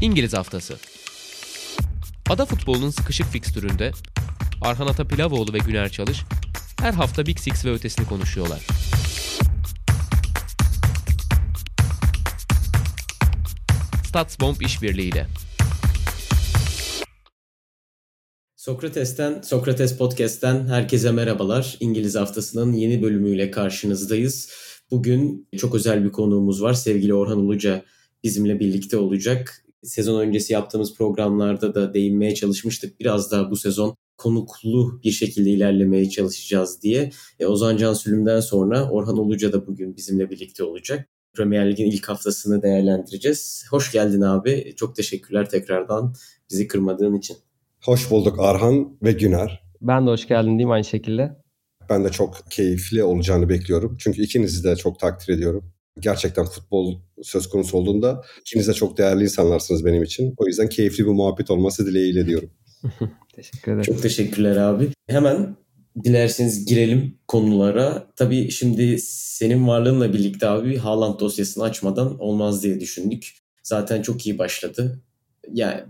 İngiliz Haftası Ada futbolunun sıkışık fikstüründe Arhan Atapilavoğlu ve Güner Çalış her hafta Big Six ve ötesini konuşuyorlar. Statsbomb işbirliğiyle. Sokrates'ten, Sokrates Podcast'ten herkese merhabalar. İngiliz Haftası'nın yeni bölümüyle karşınızdayız. Bugün çok özel bir konuğumuz var. Sevgili Orhan Uluca bizimle birlikte olacak. Sezon öncesi yaptığımız programlarda da değinmeye çalışmıştık. Biraz daha bu sezon konuklu bir şekilde ilerlemeye çalışacağız diye. E, Ozan Can Sülüm'den sonra Orhan Uluca da bugün bizimle birlikte olacak. Premier Lig'in ilk haftasını değerlendireceğiz. Hoş geldin abi. Çok teşekkürler tekrardan bizi kırmadığın için. Hoş bulduk Arhan ve Güner. Ben de hoş geldin diyeyim aynı şekilde. Ben de çok keyifli olacağını bekliyorum. Çünkü ikinizi de çok takdir ediyorum. Gerçekten futbol söz konusu olduğunda ikiniz de çok değerli insanlarsınız benim için. O yüzden keyifli bir muhabbet olması dileğiyle diyorum. Teşekkür ederim. Çok teşekkürler abi. Hemen dilerseniz girelim konulara. Tabii şimdi senin varlığınla birlikte abi Haaland dosyasını açmadan olmaz diye düşündük. Zaten çok iyi başladı. Yani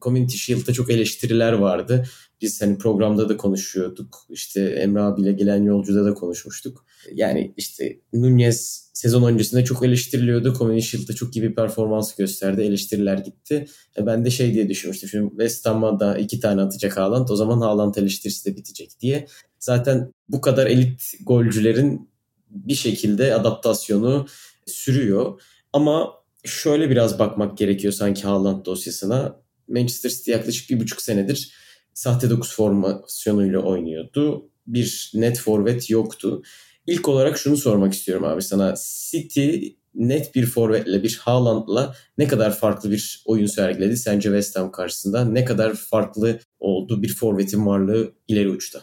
Community Shield'da çok eleştiriler vardı. Biz hani programda da konuşuyorduk. İşte Emre abiyle gelen yolcuda da konuşmuştuk. Yani işte Nunez sezon öncesinde çok eleştiriliyordu. Community Shield'da çok iyi bir performans gösterdi. Eleştiriler gitti. E ben de şey diye düşünmüştüm. Şimdi West Ham'a da iki tane atacak Haaland. O zaman Haaland eleştirisi de bitecek diye. Zaten bu kadar elit golcülerin bir şekilde adaptasyonu sürüyor. Ama şöyle biraz bakmak gerekiyor sanki Haaland dosyasına. Manchester City yaklaşık bir buçuk senedir sahte 9 formasyonuyla oynuyordu. Bir net forvet yoktu. İlk olarak şunu sormak istiyorum abi sana. City net bir forvetle, bir Haaland'la ne kadar farklı bir oyun sergiledi sence West Ham karşısında? Ne kadar farklı oldu bir forvetin varlığı ileri uçta?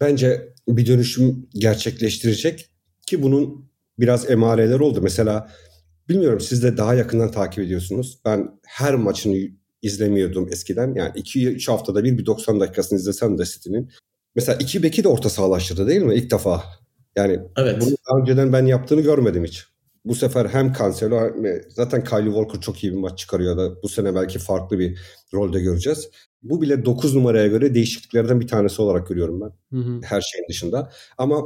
Bence bir dönüşüm gerçekleştirecek ki bunun biraz emareler oldu. Mesela bilmiyorum siz de daha yakından takip ediyorsunuz. Ben her maçını izlemiyordum eskiden. Yani 2-3 haftada bir bir 90 dakikasını izlesem de City'nin. Mesela iki beki de orta sahalaştırdı değil mi? İlk defa. Yani evet. bunu daha önceden ben yaptığını görmedim hiç. Bu sefer hem Cancelo zaten Kyle Walker çok iyi bir maç çıkarıyor da bu sene belki farklı bir rolde göreceğiz. Bu bile 9 numaraya göre değişikliklerden bir tanesi olarak görüyorum ben. Hı hı. Her şeyin dışında. Ama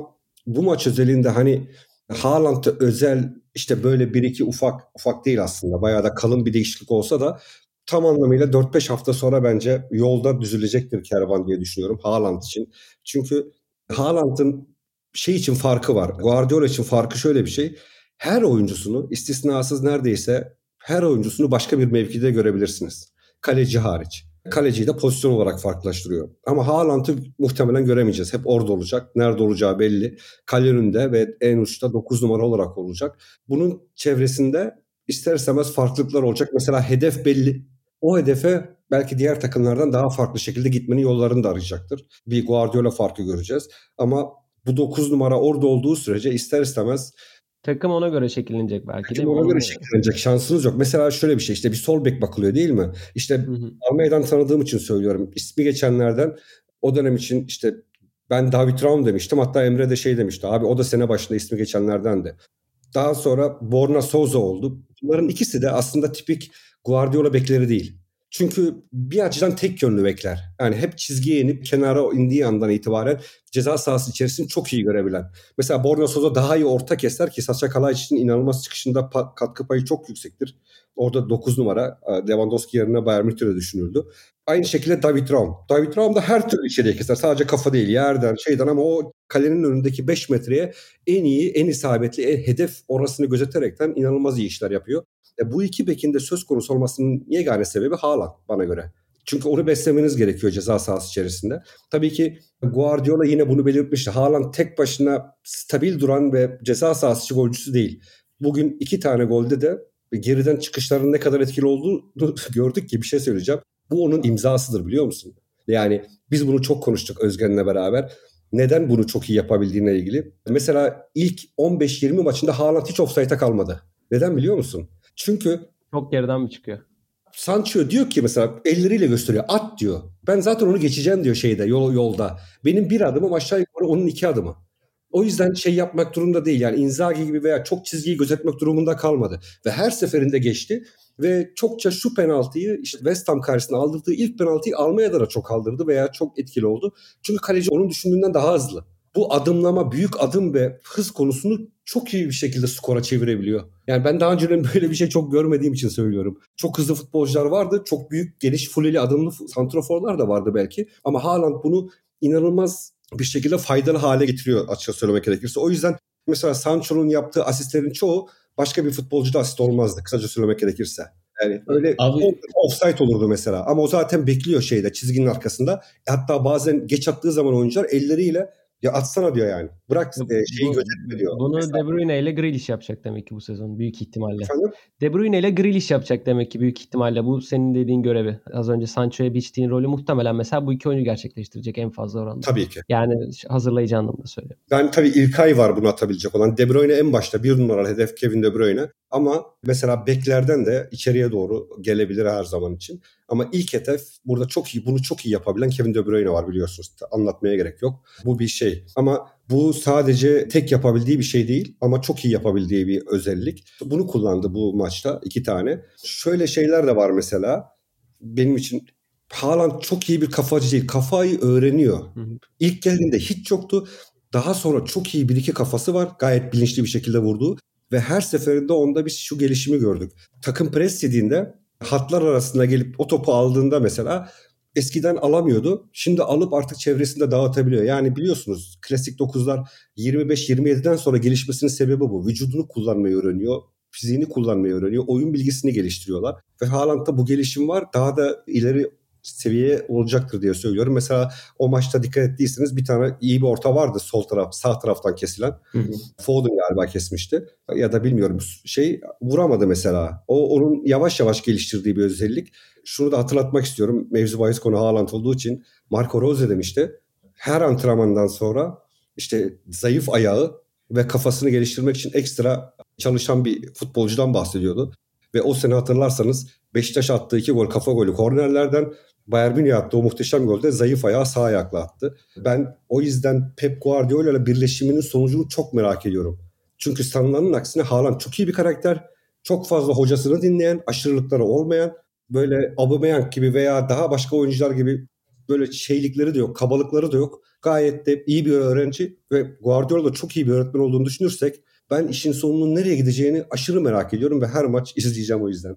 bu maç özelinde hani Haaland'da özel işte böyle bir iki ufak ufak değil aslında. Bayağı da kalın bir değişiklik olsa da tam anlamıyla 4-5 hafta sonra bence yolda düzülecektir kervan diye düşünüyorum Haaland için. Çünkü Haaland'ın şey için farkı var. Guardiola için farkı şöyle bir şey. Her oyuncusunu istisnasız neredeyse her oyuncusunu başka bir mevkide görebilirsiniz. Kaleci hariç. Kaleciyi de pozisyon olarak farklılaştırıyor. Ama Haaland'ı muhtemelen göremeyeceğiz. Hep orada olacak. Nerede olacağı belli. Kale önünde ve en uçta 9 numara olarak olacak. Bunun çevresinde ister istemez farklılıklar olacak. Mesela hedef belli o hedefe belki diğer takımlardan daha farklı şekilde gitmenin yollarını da arayacaktır. Bir Guardiola farkı göreceğiz. Ama bu 9 numara orada olduğu sürece ister istemez Takım ona göre şekillenecek belki mi? Ona göre şekillenecek şansınız yok. Mesela şöyle bir şey işte bir sol bek bakılıyor değil mi? İşte Almeydan tanıdığım için söylüyorum. İsmi geçenlerden o dönem için işte ben David Raum demiştim. Hatta Emre de şey demişti. Abi o da sene başında ismi geçenlerden de. Daha sonra Borna Souza oldu. Bunların ikisi de aslında tipik Guardiola bekleri değil. Çünkü bir açıdan tek yönlü bekler. Yani hep çizgiye inip kenara indiği andan itibaren ceza sahası içerisinde çok iyi görebilen. Mesela Borna Sosa daha iyi orta keser ki Sasha Kalajic'in inanılmaz çıkışında katkı payı çok yüksektir. Orada 9 numara e, Lewandowski yerine Bayern Münih'te düşünüldü. Aynı şekilde David Raum. David Raum da her türlü içeriye keser. Sadece kafa değil yerden şeyden ama o kalenin önündeki 5 metreye en iyi, en isabetli, en hedef orasını gözeterekten inanılmaz iyi işler yapıyor. E, bu iki bekin de söz konusu olmasının yegane sebebi Haaland bana göre. Çünkü onu beslemeniz gerekiyor ceza sahası içerisinde. Tabii ki Guardiola yine bunu belirtmişti. Haaland tek başına stabil duran ve ceza sahası golcüsü değil. Bugün iki tane golde de geriden çıkışların ne kadar etkili olduğunu gördük ki bir şey söyleyeceğim. Bu onun imzasıdır biliyor musun? Yani biz bunu çok konuştuk Özgen'le beraber. Neden bunu çok iyi yapabildiğine ilgili. Mesela ilk 15-20 maçında Haaland hiç offside'a kalmadı. Neden biliyor musun? Çünkü çok geriden mi çıkıyor? Sancho diyor ki mesela elleriyle gösteriyor at diyor. Ben zaten onu geçeceğim diyor şeyde yol, yolda. Benim bir adımım aşağı yukarı onun iki adımı. O yüzden şey yapmak durumunda değil. Yani Inzaghi gibi veya çok çizgiyi gözetmek durumunda kalmadı. Ve her seferinde geçti. Ve çokça şu penaltıyı işte West Ham karşısında aldırdığı ilk penaltıyı almaya da çok aldırdı veya çok etkili oldu. Çünkü kaleci onun düşündüğünden daha hızlı. Bu adımlama, büyük adım ve hız konusunu çok iyi bir şekilde skora çevirebiliyor. Yani ben daha önce böyle bir şey çok görmediğim için söylüyorum. Çok hızlı futbolcular vardı. Çok büyük, geniş, fuleli adımlı santroforlar da vardı belki. Ama Haaland bunu inanılmaz bir şekilde faydalı hale getiriyor açıkça söylemek gerekirse. O yüzden mesela Sancho'nun yaptığı asistlerin çoğu başka bir futbolcuda asist olmazdı kısaca söylemek gerekirse. Yani öyle Abi, offside olurdu mesela. Ama o zaten bekliyor şeyde çizginin arkasında. Hatta bazen geç attığı zaman oyuncular elleriyle ya atsana diyor yani. Bırak e, şeyi gözetme diyor. Bunu Mesela. De Bruyne ile Grealish yapacak demek ki bu sezon büyük ihtimalle. Efendim? De Bruyne ile Grealish yapacak demek ki büyük ihtimalle bu senin dediğin görevi. Az önce Sancho'ya biçtiğin rolü muhtemelen mesela bu iki oyuncu gerçekleştirecek en fazla oranda. Tabii ki. Yani hazırlayıcı anlamda söylüyorum. Ben tabii İlkay var bunu atabilecek olan. De Bruyne en başta bir numaralı hedef Kevin De Bruyne. Ama mesela beklerden de içeriye doğru gelebilir her zaman için. Ama ilk hedef burada çok iyi bunu çok iyi yapabilen Kevin De Bruyne var biliyorsunuz. Anlatmaya gerek yok. Bu bir şey. Ama bu sadece tek yapabildiği bir şey değil ama çok iyi yapabildiği bir özellik. Bunu kullandı bu maçta iki tane. Şöyle şeyler de var mesela. Benim için Haaland çok iyi bir kafacı değil. Kafayı öğreniyor. İlk geldiğinde hiç yoktu. Daha sonra çok iyi bir iki kafası var. Gayet bilinçli bir şekilde vurdu. Ve her seferinde onda biz şu gelişimi gördük. Takım pres yediğinde hatlar arasında gelip o topu aldığında mesela eskiden alamıyordu. Şimdi alıp artık çevresinde dağıtabiliyor. Yani biliyorsunuz klasik 9'lar 25-27'den sonra gelişmesinin sebebi bu. Vücudunu kullanmayı öğreniyor. Fiziğini kullanmayı öğreniyor. Oyun bilgisini geliştiriyorlar. Ve Haaland'da bu gelişim var. Daha da ileri seviye olacaktır diye söylüyorum. Mesela o maçta dikkat ettiyseniz bir tane iyi bir orta vardı sol taraf sağ taraftan kesilen. Hı hı. Foden galiba kesmişti. Ya da bilmiyorum şey vuramadı mesela. O onun yavaş yavaş geliştirdiği bir özellik. Şunu da hatırlatmak istiyorum. Mevzu bahis konu Haaland olduğu için Marco Rose demişti. Her antrenmandan sonra işte zayıf ayağı ve kafasını geliştirmek için ekstra çalışan bir futbolcudan bahsediyordu. Ve o sene hatırlarsanız Beşiktaş attığı iki gol kafa golü kornerlerden Bayern Münih attı o muhteşem golde zayıf ayağı sağ ayakla attı. Ben o yüzden Pep Guardiola ile birleşiminin sonucunu çok merak ediyorum. Çünkü sanılanın aksine Haaland çok iyi bir karakter. Çok fazla hocasını dinleyen, aşırılıkları olmayan, böyle Aubameyang gibi veya daha başka oyuncular gibi böyle şeylikleri de yok, kabalıkları da yok. Gayet de iyi bir öğrenci ve Guardiola da çok iyi bir öğretmen olduğunu düşünürsek ben işin sonunun nereye gideceğini aşırı merak ediyorum ve her maç izleyeceğim o yüzden.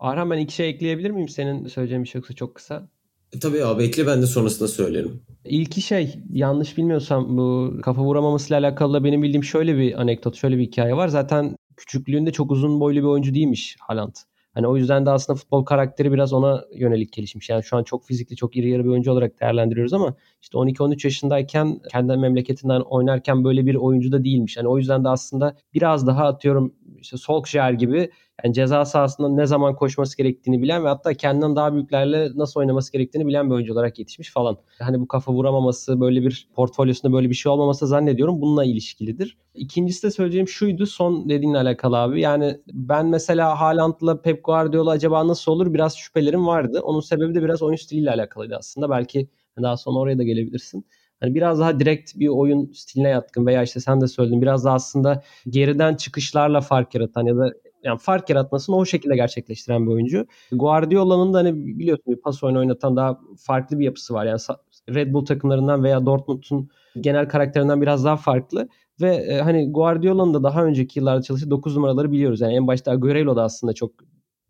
Arhan ben iki şey ekleyebilir miyim? Senin söyleyeceğin bir şey yoksa çok kısa. E, tabii abi ekle ben de sonrasında söylerim. İlki şey yanlış bilmiyorsam bu kafa vuramamasıyla alakalı da benim bildiğim şöyle bir anekdot, şöyle bir hikaye var. Zaten küçüklüğünde çok uzun boylu bir oyuncu değilmiş Haaland. Hani o yüzden de aslında futbol karakteri biraz ona yönelik gelişmiş. Yani şu an çok fizikli, çok iri yarı bir oyuncu olarak değerlendiriyoruz ama işte 12-13 yaşındayken kendi memleketinden oynarken böyle bir oyuncu da değilmiş. Hani o yüzden de aslında biraz daha atıyorum işte Solskjaer gibi yani ceza sahasında ne zaman koşması gerektiğini bilen ve hatta kendinden daha büyüklerle nasıl oynaması gerektiğini bilen bir oyuncu olarak yetişmiş falan. Hani bu kafa vuramaması, böyle bir portfolyosunda böyle bir şey olmaması zannediyorum bununla ilişkilidir. İkincisi de söyleyeceğim şuydu son dediğinle alakalı abi. Yani ben mesela Haaland'la Pep Guardiola acaba nasıl olur biraz şüphelerim vardı. Onun sebebi de biraz oyun stiliyle alakalıydı aslında. Belki daha sonra oraya da gelebilirsin. Hani biraz daha direkt bir oyun stiline yatkın veya işte sen de söyledin biraz da aslında geriden çıkışlarla fark yaratan ya da yani fark yaratmasını o şekilde gerçekleştiren bir oyuncu. Guardiola'nın da hani biliyorsun bir pas oyunu oynatan daha farklı bir yapısı var. Yani Red Bull takımlarından veya Dortmund'un genel karakterinden biraz daha farklı. Ve e, hani Guardiola'nın da daha önceki yıllarda çalıştığı 9 numaraları biliyoruz. Yani en başta Agüero da aslında çok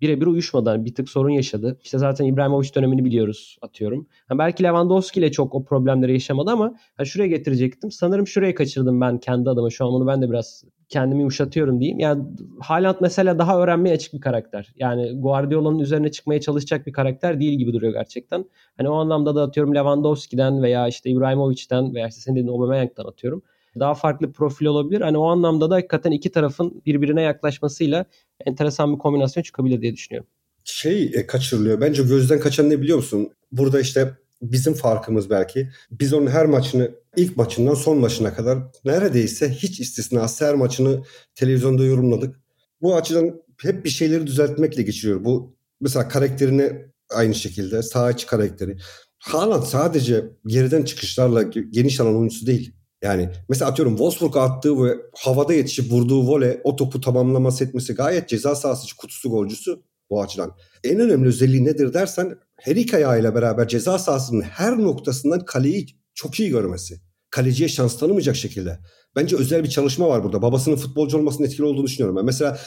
birebir uyuşmadan bir tık sorun yaşadı. İşte zaten İbrahimovic dönemini biliyoruz atıyorum. Ha belki Lewandowski ile çok o problemleri yaşamadı ama ha şuraya getirecektim. Sanırım şuraya kaçırdım ben kendi adıma. Şu an onu ben de biraz kendimi yumuşatıyorum diyeyim. Yani Haaland mesela daha öğrenmeye açık bir karakter. Yani Guardiola'nın üzerine çıkmaya çalışacak bir karakter değil gibi duruyor gerçekten. Hani o anlamda da atıyorum Lewandowski'den veya işte İbrahimovic'den veya işte senin dediğin Aubameyang'dan atıyorum daha farklı profil olabilir. Hani o anlamda da hakikaten iki tarafın birbirine yaklaşmasıyla enteresan bir kombinasyon çıkabilir diye düşünüyorum. Şey e, kaçırılıyor. Bence gözden kaçan ne biliyor musun? Burada işte bizim farkımız belki. Biz onun her maçını ilk maçından son maçına kadar neredeyse hiç istisnasız her maçını televizyonda yorumladık. Bu açıdan hep bir şeyleri düzeltmekle geçiriyor. Bu mesela karakterini aynı şekilde sağ içi karakteri. Haaland sadece geriden çıkışlarla geniş alan oyuncusu değil. Yani mesela atıyorum Wolfsburg'a attığı ve havada yetişip vurduğu voley o topu tamamlaması etmesi gayet ceza sahası kutusu golcüsü bu açıdan. En önemli özelliği nedir dersen her iki ayağıyla beraber ceza sahasının her noktasından kaleyi çok iyi görmesi. Kaleciye şans tanımayacak şekilde. Bence özel bir çalışma var burada. Babasının futbolcu olmasının etkili olduğunu düşünüyorum. Ben mesela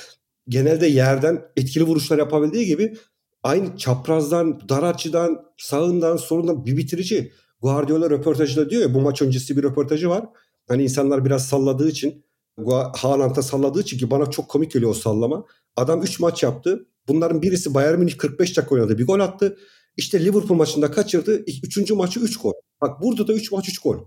genelde yerden etkili vuruşlar yapabildiği gibi aynı çaprazdan, dar açıdan, sağından, solundan bir bitirici. Guardiola röportajında diyor ya bu maç öncesi bir röportajı var. Hani insanlar biraz salladığı için Haaland'a salladığı için ki bana çok komik geliyor o sallama. Adam 3 maç yaptı. Bunların birisi Bayern Münih 45 dakika oynadı. Bir gol attı. İşte Liverpool maçında kaçırdı. Üçüncü maçı 3 gol. Bak burada da 3 maç 3 gol.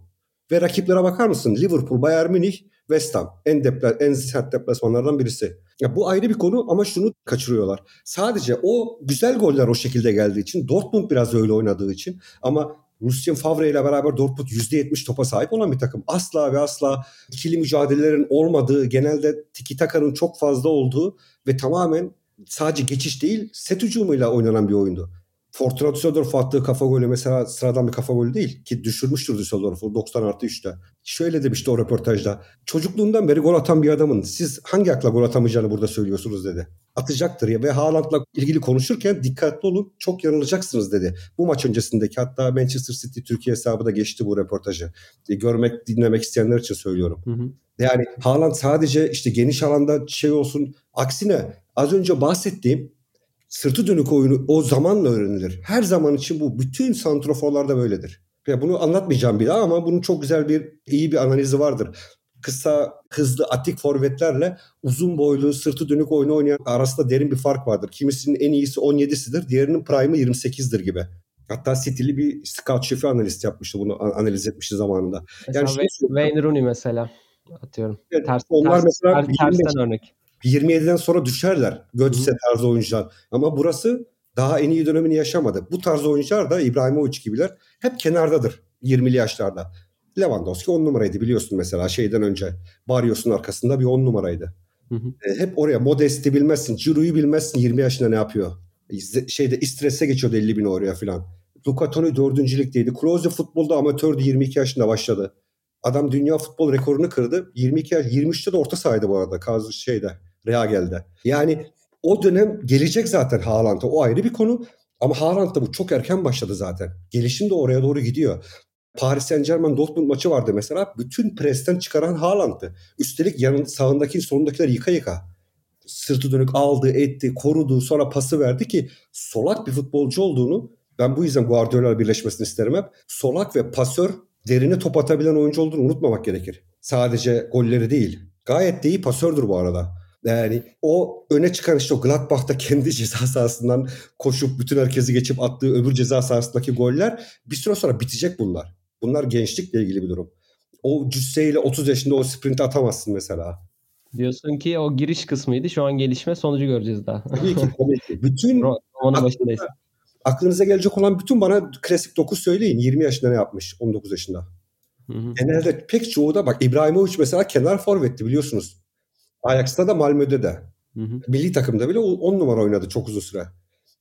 Ve rakiplere bakar mısın? Liverpool, Bayern Münih, West Ham. En, depla en sert deplasmanlardan birisi. Ya bu ayrı bir konu ama şunu kaçırıyorlar. Sadece o güzel goller o şekilde geldiği için Dortmund biraz öyle oynadığı için ama Lucien Favre ile beraber Dortmund %70 topa sahip olan bir takım. Asla ve asla ikili mücadelelerin olmadığı, genelde tiki takanın çok fazla olduğu ve tamamen sadece geçiş değil set hücumuyla oynanan bir oyundu. Fortuna Düsseldorf attığı kafa golü mesela sıradan bir kafa golü değil ki düşürmüştür Düsseldorf'u 90 artı 3'te. Şöyle demişti o röportajda. Çocukluğundan beri gol atan bir adamın siz hangi akla gol atamayacağını burada söylüyorsunuz dedi. Atacaktır ya ve Haaland'la ilgili konuşurken dikkatli olun çok yanılacaksınız dedi. Bu maç öncesindeki hatta Manchester City Türkiye hesabı da geçti bu röportajı. E, görmek dinlemek isteyenler için söylüyorum. Hı hı. Yani Haaland sadece işte geniş alanda şey olsun aksine az önce bahsettiğim sırtı dönük oyunu o zamanla öğrenilir. Her zaman için bu. Bütün santroforlarda böyledir. Ya bunu anlatmayacağım bir daha ama bunun çok güzel bir iyi bir analizi vardır. Kısa, hızlı, atik forvetlerle uzun boylu, sırtı dönük oyunu oynayan arasında derin bir fark vardır. Kimisinin en iyisi 17'sidir, diğerinin prime'ı 28'dir gibi. Hatta City'li bir scout şefi analist yapmıştı bunu analiz etmişti zamanında. Mesela yani şey, Wayne Rooney mesela atıyorum. Evet, ters, onlar ters, mesela ters, tersten örnek. 27'den sonra düşerler Götze tarzı oyuncular. Ama burası daha en iyi dönemini yaşamadı. Bu tarz oyuncular da İbrahimovic gibiler hep kenardadır 20'li yaşlarda. Lewandowski 10 numaraydı biliyorsun mesela şeyden önce. Barrios'un arkasında bir 10 numaraydı. Hı hı. E, hep oraya Modest'i bilmezsin. Ciro'yu bilmezsin 20 yaşında ne yapıyor. Şeyde istrese geçiyordu 50 bin oraya filan. Luca Toni 4. ligdeydi. Klose futbolda amatördü 22 yaşında başladı. Adam dünya futbol rekorunu kırdı. 22 yaş, 23'te de orta sahaydı bu arada. Kaz şeyde, Real'de. Yani o dönem gelecek zaten Haaland'a. O ayrı bir konu. Ama Haaland'da bu çok erken başladı zaten. Gelişim de oraya doğru gidiyor. Paris Saint Germain Dortmund maçı vardı mesela. Bütün presten çıkaran Haaland'dı. Üstelik yanın sağındaki solundakiler yıka yıka. Sırtı dönük aldı, etti, korudu, sonra pası verdi ki solak bir futbolcu olduğunu ben bu yüzden Guardiola birleşmesini isterim hep. Solak ve pasör derine top atabilen oyuncu olduğunu unutmamak gerekir. Sadece golleri değil. Gayet de iyi pasördür bu arada. Yani o öne çıkan işte o Gladbach'ta kendi ceza sahasından koşup bütün herkesi geçip attığı öbür ceza sahasındaki goller bir süre sonra bitecek bunlar. Bunlar gençlikle ilgili bir durum. O cüsseyle 30 yaşında o sprint atamazsın mesela. Diyorsun ki o giriş kısmıydı. Şu an gelişme sonucu göreceğiz daha. Tabii ki. Tabii ki. Bütün Romanın başındayız. Aklınıza gelecek olan bütün bana klasik 9 söyleyin. 20 yaşında ne yapmış? 19 yaşında. Hı hı. Genelde pek çoğu da bak İbrahimovic mesela kenar forvetti biliyorsunuz. Ajax'ta da Malmö'de de. Hı hı. Milli takımda bile 10 numara oynadı çok uzun süre.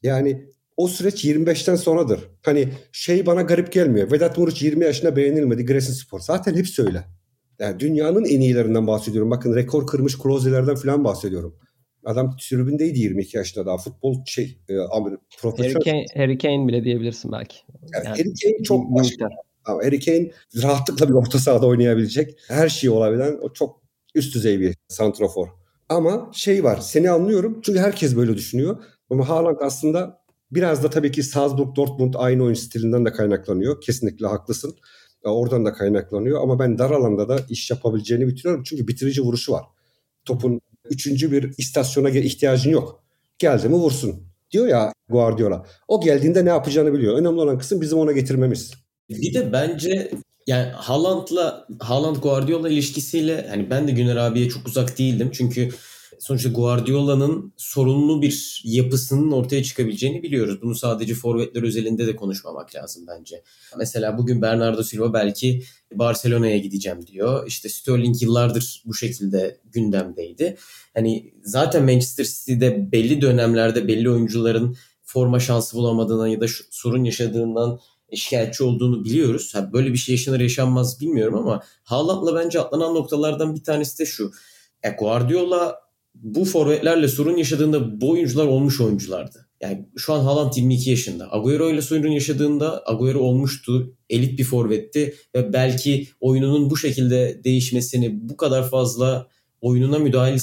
Yani o süreç 25'ten sonradır. Hani şey bana garip gelmiyor. Vedat Muriç 20 yaşında beğenilmedi. Gresin Spor. Zaten hep söyle. Yani dünyanın en iyilerinden bahsediyorum. Bakın rekor kırmış Kroze'lerden falan bahsediyorum. Adam tribündeydi 22 yaşında daha. Futbol şey e, profesyonel. Harry Kane, Harry Kane bile diyebilirsin belki. Yani, yani Harry Kane çok başka. Ama Harry Kane rahatlıkla bir orta sahada oynayabilecek. Her şey olabilen o çok üst düzey bir santrofor. Ama şey var seni anlıyorum çünkü herkes böyle düşünüyor. Ama Haaland aslında biraz da tabii ki Salzburg, Dortmund aynı oyun stilinden de kaynaklanıyor. Kesinlikle haklısın. Oradan da kaynaklanıyor ama ben dar alanda da iş yapabileceğini bitiriyorum. Çünkü bitirici vuruşu var. Topun üçüncü bir istasyona ihtiyacın yok. Geldi mi vursun diyor ya Guardiola. O geldiğinde ne yapacağını biliyor. Önemli olan kısım bizim ona getirmemiz. Bir de bence yani Haaland'la Haaland Guardiola ilişkisiyle hani ben de Güner abiye çok uzak değildim. Çünkü sonuçta Guardiola'nın sorunlu bir yapısının ortaya çıkabileceğini biliyoruz. Bunu sadece forvetler özelinde de konuşmamak lazım bence. Mesela bugün Bernardo Silva belki Barcelona'ya gideceğim diyor. İşte Sterling yıllardır bu şekilde gündemdeydi. Hani zaten Manchester City'de belli dönemlerde belli oyuncuların forma şansı bulamadığından ya da sorun yaşadığından şikayetçi olduğunu biliyoruz. Ha, böyle bir şey yaşanır yaşanmaz bilmiyorum ama Haaland'la bence atlanan noktalardan bir tanesi de şu. E, Guardiola bu forvetlerle sorun yaşadığında bu oyuncular olmuş oyunculardı. Yani şu an Haaland 22 yaşında. Agüero ile sorun yaşadığında Agüero olmuştu. Elit bir forvetti ve belki oyununun bu şekilde değişmesini, bu kadar fazla oyununa müdahale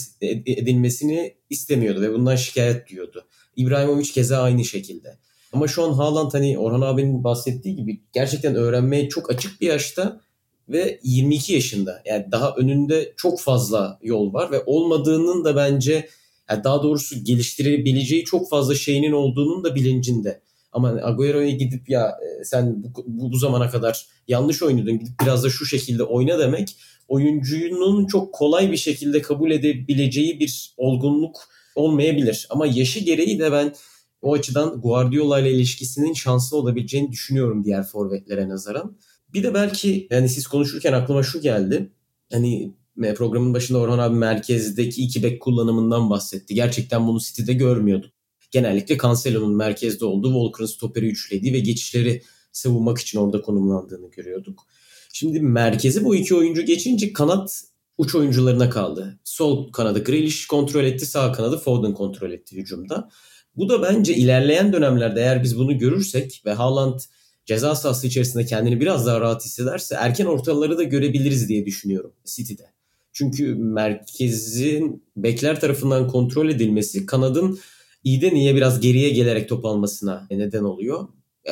edilmesini istemiyordu ve bundan şikayet duyuyordu. İbrahimovic keza aynı şekilde. Ama şu an Haaland hani Orhan abinin bahsettiği gibi gerçekten öğrenmeye çok açık bir yaşta ve 22 yaşında. Yani daha önünde çok fazla yol var ve olmadığının da bence yani daha doğrusu geliştirebileceği çok fazla şeyinin olduğunun da bilincinde. Ama Agüero'ya gidip ya e, sen bu, bu, zamana kadar yanlış oynadın gidip biraz da şu şekilde oyna demek oyuncunun çok kolay bir şekilde kabul edebileceği bir olgunluk olmayabilir. Ama yaşı gereği de ben o açıdan Guardiola ile ilişkisinin şanslı olabileceğini düşünüyorum diğer forvetlere nazaran. Bir de belki yani siz konuşurken aklıma şu geldi. Hani programın başında Orhan abi merkezdeki iki bek kullanımından bahsetti. Gerçekten bunu City'de görmüyorduk. Genellikle Cancelo'nun merkezde olduğu, Walker'ın stoperi üçlediği ve geçişleri savunmak için orada konumlandığını görüyorduk. Şimdi merkezi bu iki oyuncu geçince kanat uç oyuncularına kaldı. Sol kanadı Grealish kontrol etti, sağ kanadı Foden kontrol etti hücumda. Bu da bence ilerleyen dönemlerde eğer biz bunu görürsek ve Haaland ceza sahası içerisinde kendini biraz daha rahat hissederse erken ortaları da görebiliriz diye düşünüyorum City'de. Çünkü merkezin bekler tarafından kontrol edilmesi kanadın iyi de niye biraz geriye gelerek top almasına neden oluyor.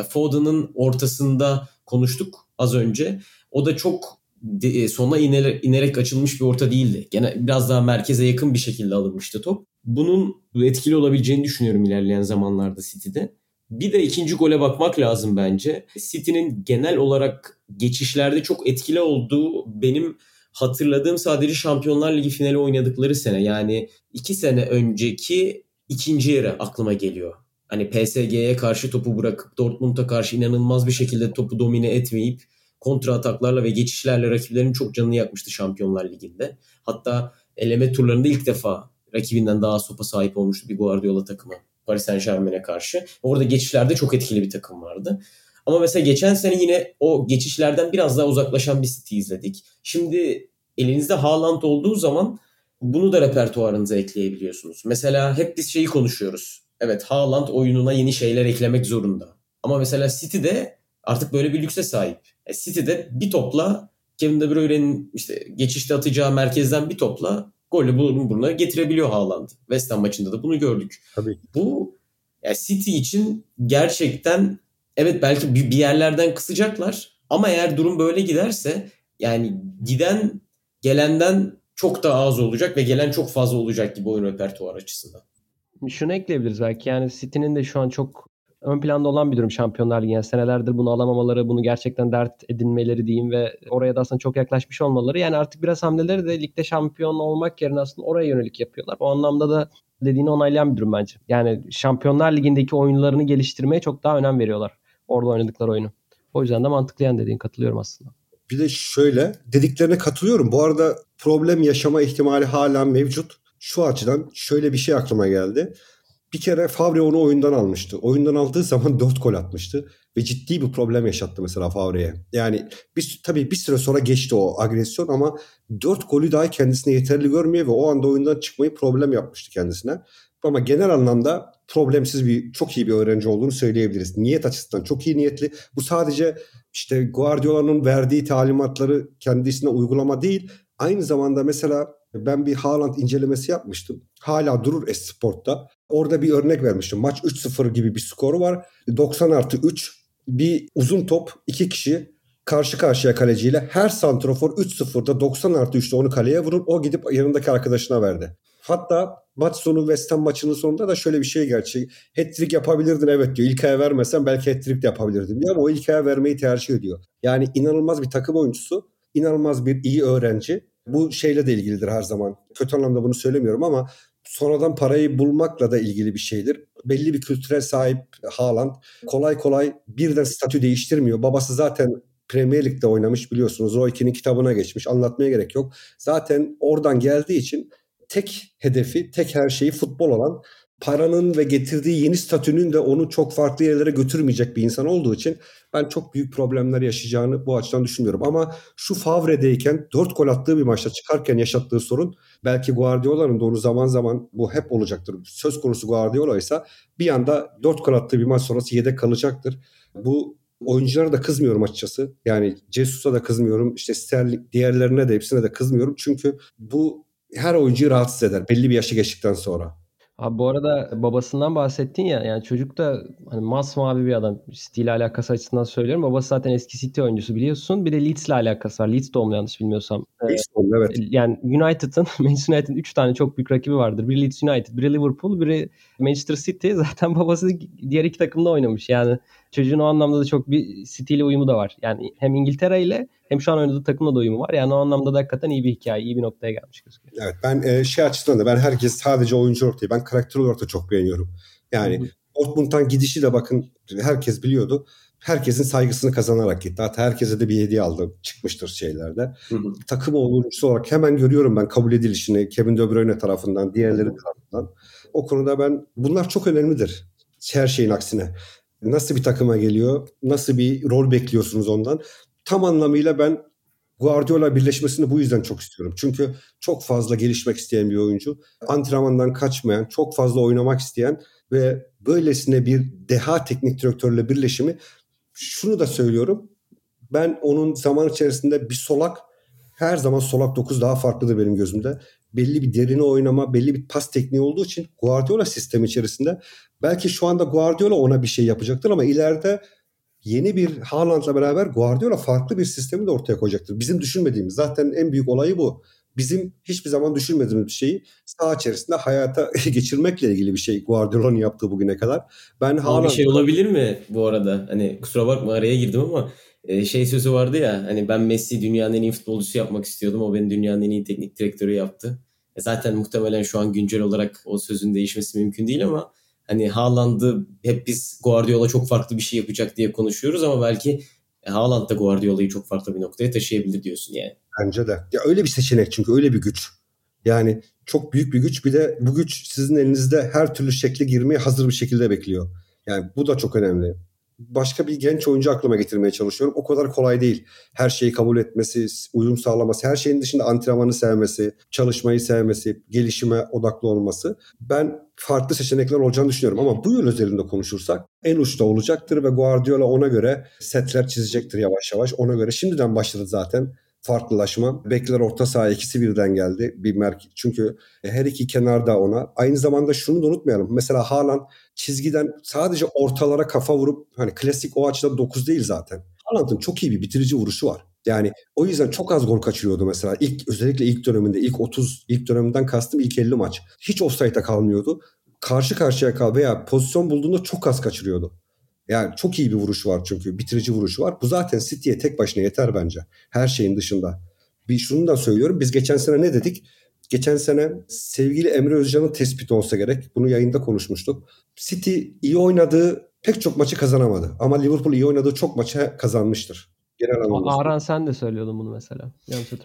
Foden'ın ortasında konuştuk az önce. O da çok sona inerek, inerek açılmış bir orta değildi. Gene biraz daha merkeze yakın bir şekilde alınmıştı top. Bunun etkili olabileceğini düşünüyorum ilerleyen zamanlarda City'de. Bir de ikinci gole bakmak lazım bence. City'nin genel olarak geçişlerde çok etkili olduğu benim hatırladığım sadece Şampiyonlar Ligi finali oynadıkları sene. Yani iki sene önceki ikinci yarı aklıma geliyor. Hani PSG'ye karşı topu bırakıp Dortmund'a karşı inanılmaz bir şekilde topu domine etmeyip kontra ataklarla ve geçişlerle rakiplerin çok canını yakmıştı Şampiyonlar Ligi'nde. Hatta eleme turlarında ilk defa rakibinden daha sopa sahip olmuştu bir Guardiola takımı Paris Saint Germain'e karşı. Orada geçişlerde çok etkili bir takım vardı. Ama mesela geçen sene yine o geçişlerden biraz daha uzaklaşan bir City izledik. Şimdi elinizde Haaland olduğu zaman bunu da repertuarınıza ekleyebiliyorsunuz. Mesela hep biz şeyi konuşuyoruz. Evet Haaland oyununa yeni şeyler eklemek zorunda. Ama mesela City'de artık böyle bir lükse sahip. E, City'de bir topla Kevin De Bruyne'nin işte geçişte atacağı merkezden bir topla golü buruna getirebiliyor Haaland. West Ham maçında da bunu gördük. Tabii. Bu yani City için gerçekten evet belki bir yerlerden kısacaklar ama eğer durum böyle giderse yani giden gelenden çok daha az olacak ve gelen çok fazla olacak gibi oyun repertuar açısından. Şunu ekleyebiliriz belki yani City'nin de şu an çok ön planda olan bir durum Şampiyonlar Ligi. Yani senelerdir bunu alamamaları, bunu gerçekten dert edinmeleri diyeyim ve oraya da aslında çok yaklaşmış olmaları. Yani artık biraz hamleleri de ligde şampiyon olmak yerine aslında oraya yönelik yapıyorlar. O anlamda da dediğini onaylayan bir durum bence. Yani Şampiyonlar Ligi'ndeki oyunlarını geliştirmeye çok daha önem veriyorlar. Orada oynadıkları oyunu. O yüzden de mantıklı yani dediğin katılıyorum aslında. Bir de şöyle dediklerine katılıyorum. Bu arada problem yaşama ihtimali hala mevcut. Şu açıdan şöyle bir şey aklıma geldi. Bir kere Favre onu oyundan almıştı. Oyundan aldığı zaman 4 gol atmıştı. Ve ciddi bir problem yaşattı mesela Favre'ye. Yani bir, tabii bir süre sonra geçti o agresyon ama 4 golü dahi kendisine yeterli görmüyor ve o anda oyundan çıkmayı problem yapmıştı kendisine. Ama genel anlamda problemsiz bir çok iyi bir öğrenci olduğunu söyleyebiliriz. Niyet açısından çok iyi niyetli. Bu sadece işte Guardiola'nın verdiği talimatları kendisine uygulama değil. Aynı zamanda mesela ben bir Haaland incelemesi yapmıştım. Hala durur Esport'ta. Orada bir örnek vermiştim. Maç 3-0 gibi bir skoru var. 90 artı 3 bir uzun top iki kişi karşı karşıya kaleciyle her santrofor 3-0'da 90 artı 3'te onu kaleye vurur. O gidip yanındaki arkadaşına verdi. Hatta maç sonu West Ham maçının sonunda da şöyle bir şey gerçek. Hat-trick yapabilirdin evet diyor. İlk aya vermesen belki hat-trick de yapabilirdim diyor ama o ilk aya vermeyi tercih ediyor. Yani inanılmaz bir takım oyuncusu. inanılmaz bir iyi öğrenci. Bu şeyle de ilgilidir her zaman. Kötü anlamda bunu söylemiyorum ama sonradan parayı bulmakla da ilgili bir şeydir. Belli bir kültürel sahip Haaland kolay kolay birden statü değiştirmiyor. Babası zaten Premier Lig'de oynamış biliyorsunuz. Roy Keane'in kitabına geçmiş. Anlatmaya gerek yok. Zaten oradan geldiği için tek hedefi, tek her şeyi futbol olan paranın ve getirdiği yeni statünün de onu çok farklı yerlere götürmeyecek bir insan olduğu için ben çok büyük problemler yaşayacağını bu açıdan düşünmüyorum. Ama şu Favre'deyken 4 gol attığı bir maçta çıkarken yaşattığı sorun belki Guardiola'nın da onu zaman zaman bu hep olacaktır. Söz konusu Guardiola ise bir anda 4 gol attığı bir maç sonrası yedek kalacaktır. Bu oyunculara da kızmıyorum açıkçası. Yani Jesus'a da kızmıyorum. İşte Sterling diğerlerine de hepsine de kızmıyorum. Çünkü bu her oyuncuyu rahatsız eder belli bir yaşı geçtikten sonra. Abi bu arada babasından bahsettin ya yani çocuk da hani masmavi bir adam. City ile alakası açısından söylüyorum. Babası zaten eski City oyuncusu biliyorsun. Bir de Leeds ile alakası var. Leeds doğumlu yanlış bilmiyorsam. Leeds doğumlu evet. Yani United'ın Manchester United'ın 3 tane çok büyük rakibi vardır. Biri Leeds United, biri Liverpool, biri Manchester City. Zaten babası diğer iki takımda oynamış. Yani çocuğun o anlamda da çok bir ile uyumu da var. Yani hem İngiltere ile hem şu an oynadığı takımla da uyumu var. Yani o anlamda da hakikaten iyi bir hikaye, iyi bir noktaya gelmiş gözüküyor. Evet ben e, şey açısından da ben herkes sadece oyuncu olarak değil ben karakter olarak da çok beğeniyorum. Yani Dortmund'dan gidişi de bakın herkes biliyordu. Herkesin saygısını kazanarak gitti. Hatta herkese de bir hediye aldı. Çıkmıştır şeylerde. Hı hı. Takım oyuncusu olarak hemen görüyorum ben kabul edilişini Kevin De Bruyne tarafından, diğerleri tarafından. O konuda ben bunlar çok önemlidir. Her şeyin aksine. Nasıl bir takıma geliyor? Nasıl bir rol bekliyorsunuz ondan? tam anlamıyla ben Guardiola birleşmesini bu yüzden çok istiyorum. Çünkü çok fazla gelişmek isteyen bir oyuncu. Antrenmandan kaçmayan, çok fazla oynamak isteyen ve böylesine bir deha teknik direktörle birleşimi şunu da söylüyorum. Ben onun zaman içerisinde bir solak her zaman solak 9 daha farklıdır benim gözümde. Belli bir derine oynama, belli bir pas tekniği olduğu için Guardiola sistemi içerisinde belki şu anda Guardiola ona bir şey yapacaktır ama ileride yeni bir Haaland'la beraber Guardiola farklı bir sistemi de ortaya koyacaktır. Bizim düşünmediğimiz zaten en büyük olayı bu. Bizim hiçbir zaman düşünmediğimiz bir şeyi saha içerisinde hayata geçirmekle ilgili bir şey Guardiola'nın yaptığı bugüne kadar. Ben Haaland... Bir şey olabilir mi bu arada? Hani kusura bakma araya girdim ama şey sözü vardı ya hani ben Messi dünyanın en iyi futbolcusu yapmak istiyordum. O beni dünyanın en iyi teknik direktörü yaptı. E, zaten muhtemelen şu an güncel olarak o sözün değişmesi mümkün değil ama hani Haaland'ı hep biz Guardiola çok farklı bir şey yapacak diye konuşuyoruz ama belki Haaland da Guardiola'yı çok farklı bir noktaya taşıyabilir diyorsun yani. Bence de. Ya öyle bir seçenek çünkü öyle bir güç. Yani çok büyük bir güç. Bir de bu güç sizin elinizde her türlü şekle girmeye hazır bir şekilde bekliyor. Yani bu da çok önemli başka bir genç oyuncu aklıma getirmeye çalışıyorum. O kadar kolay değil. Her şeyi kabul etmesi, uyum sağlaması, her şeyin dışında antrenmanı sevmesi, çalışmayı sevmesi, gelişime odaklı olması. Ben farklı seçenekler olacağını düşünüyorum ama bu yıl özelinde konuşursak en uçta olacaktır ve Guardiola ona göre setler çizecektir yavaş yavaş. Ona göre şimdiden başladı zaten farklılaşma. Bekler orta saha ikisi birden geldi. Bir merk çünkü her iki kenarda ona. Aynı zamanda şunu da unutmayalım. Mesela Haaland çizgiden sadece ortalara kafa vurup hani klasik o açıdan 9 değil zaten. Haaland'ın çok iyi bir bitirici vuruşu var. Yani o yüzden çok az gol kaçırıyordu mesela. İlk özellikle ilk döneminde ilk 30 ilk dönemden kastım ilk 50 maç. Hiç offside'a kalmıyordu. Karşı karşıya kal veya pozisyon bulduğunda çok az kaçırıyordu. Yani çok iyi bir vuruş var çünkü bitirici vuruşu var. Bu zaten City'ye tek başına yeter bence. Her şeyin dışında. Bir şunu da söylüyorum. Biz geçen sene ne dedik? Geçen sene sevgili Emre Özcan'ın tespiti olsa gerek. Bunu yayında konuşmuştuk. City iyi oynadığı pek çok maçı kazanamadı. Ama Liverpool iyi oynadığı çok maçı kazanmıştır. Genel anlamda. Aran sen de söylüyordun bunu mesela.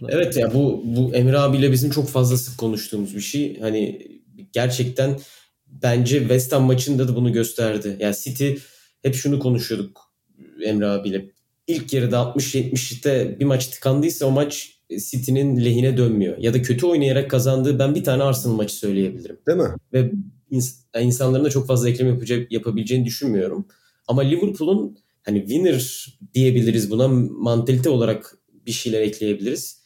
evet ya bu bu Emre abiyle bizim çok fazla sık konuştuğumuz bir şey. Hani gerçekten bence West Ham maçında da bunu gösterdi. Yani City hep şunu konuşuyorduk Emre abiyle. İlk yarıda 60-70'te bir maç tıkandıysa o maç City'nin lehine dönmüyor. Ya da kötü oynayarak kazandığı ben bir tane Arsenal maçı söyleyebilirim. Değil mi? Ve ins- insanların da çok fazla eklem yapacak, yapabileceğini düşünmüyorum. Ama Liverpool'un hani winner diyebiliriz buna mantalite olarak bir şeyler ekleyebiliriz.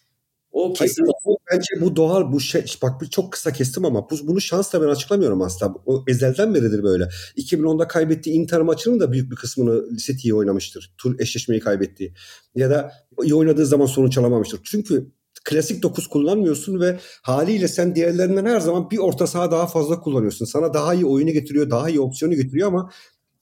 O kesin. Hayır, bence bu doğal bu şey bak bir çok kısa kestim ama bu, bunu şansla ben açıklamıyorum aslında. O ezelden beridir böyle. 2010'da kaybettiği Inter maçının da büyük bir kısmını City'ye oynamıştır. Tur eşleşmeyi kaybettiği. Ya da iyi oynadığı zaman sonuç alamamıştır. Çünkü klasik 9 kullanmıyorsun ve haliyle sen diğerlerinden her zaman bir orta saha daha fazla kullanıyorsun. Sana daha iyi oyunu getiriyor, daha iyi opsiyonu getiriyor ama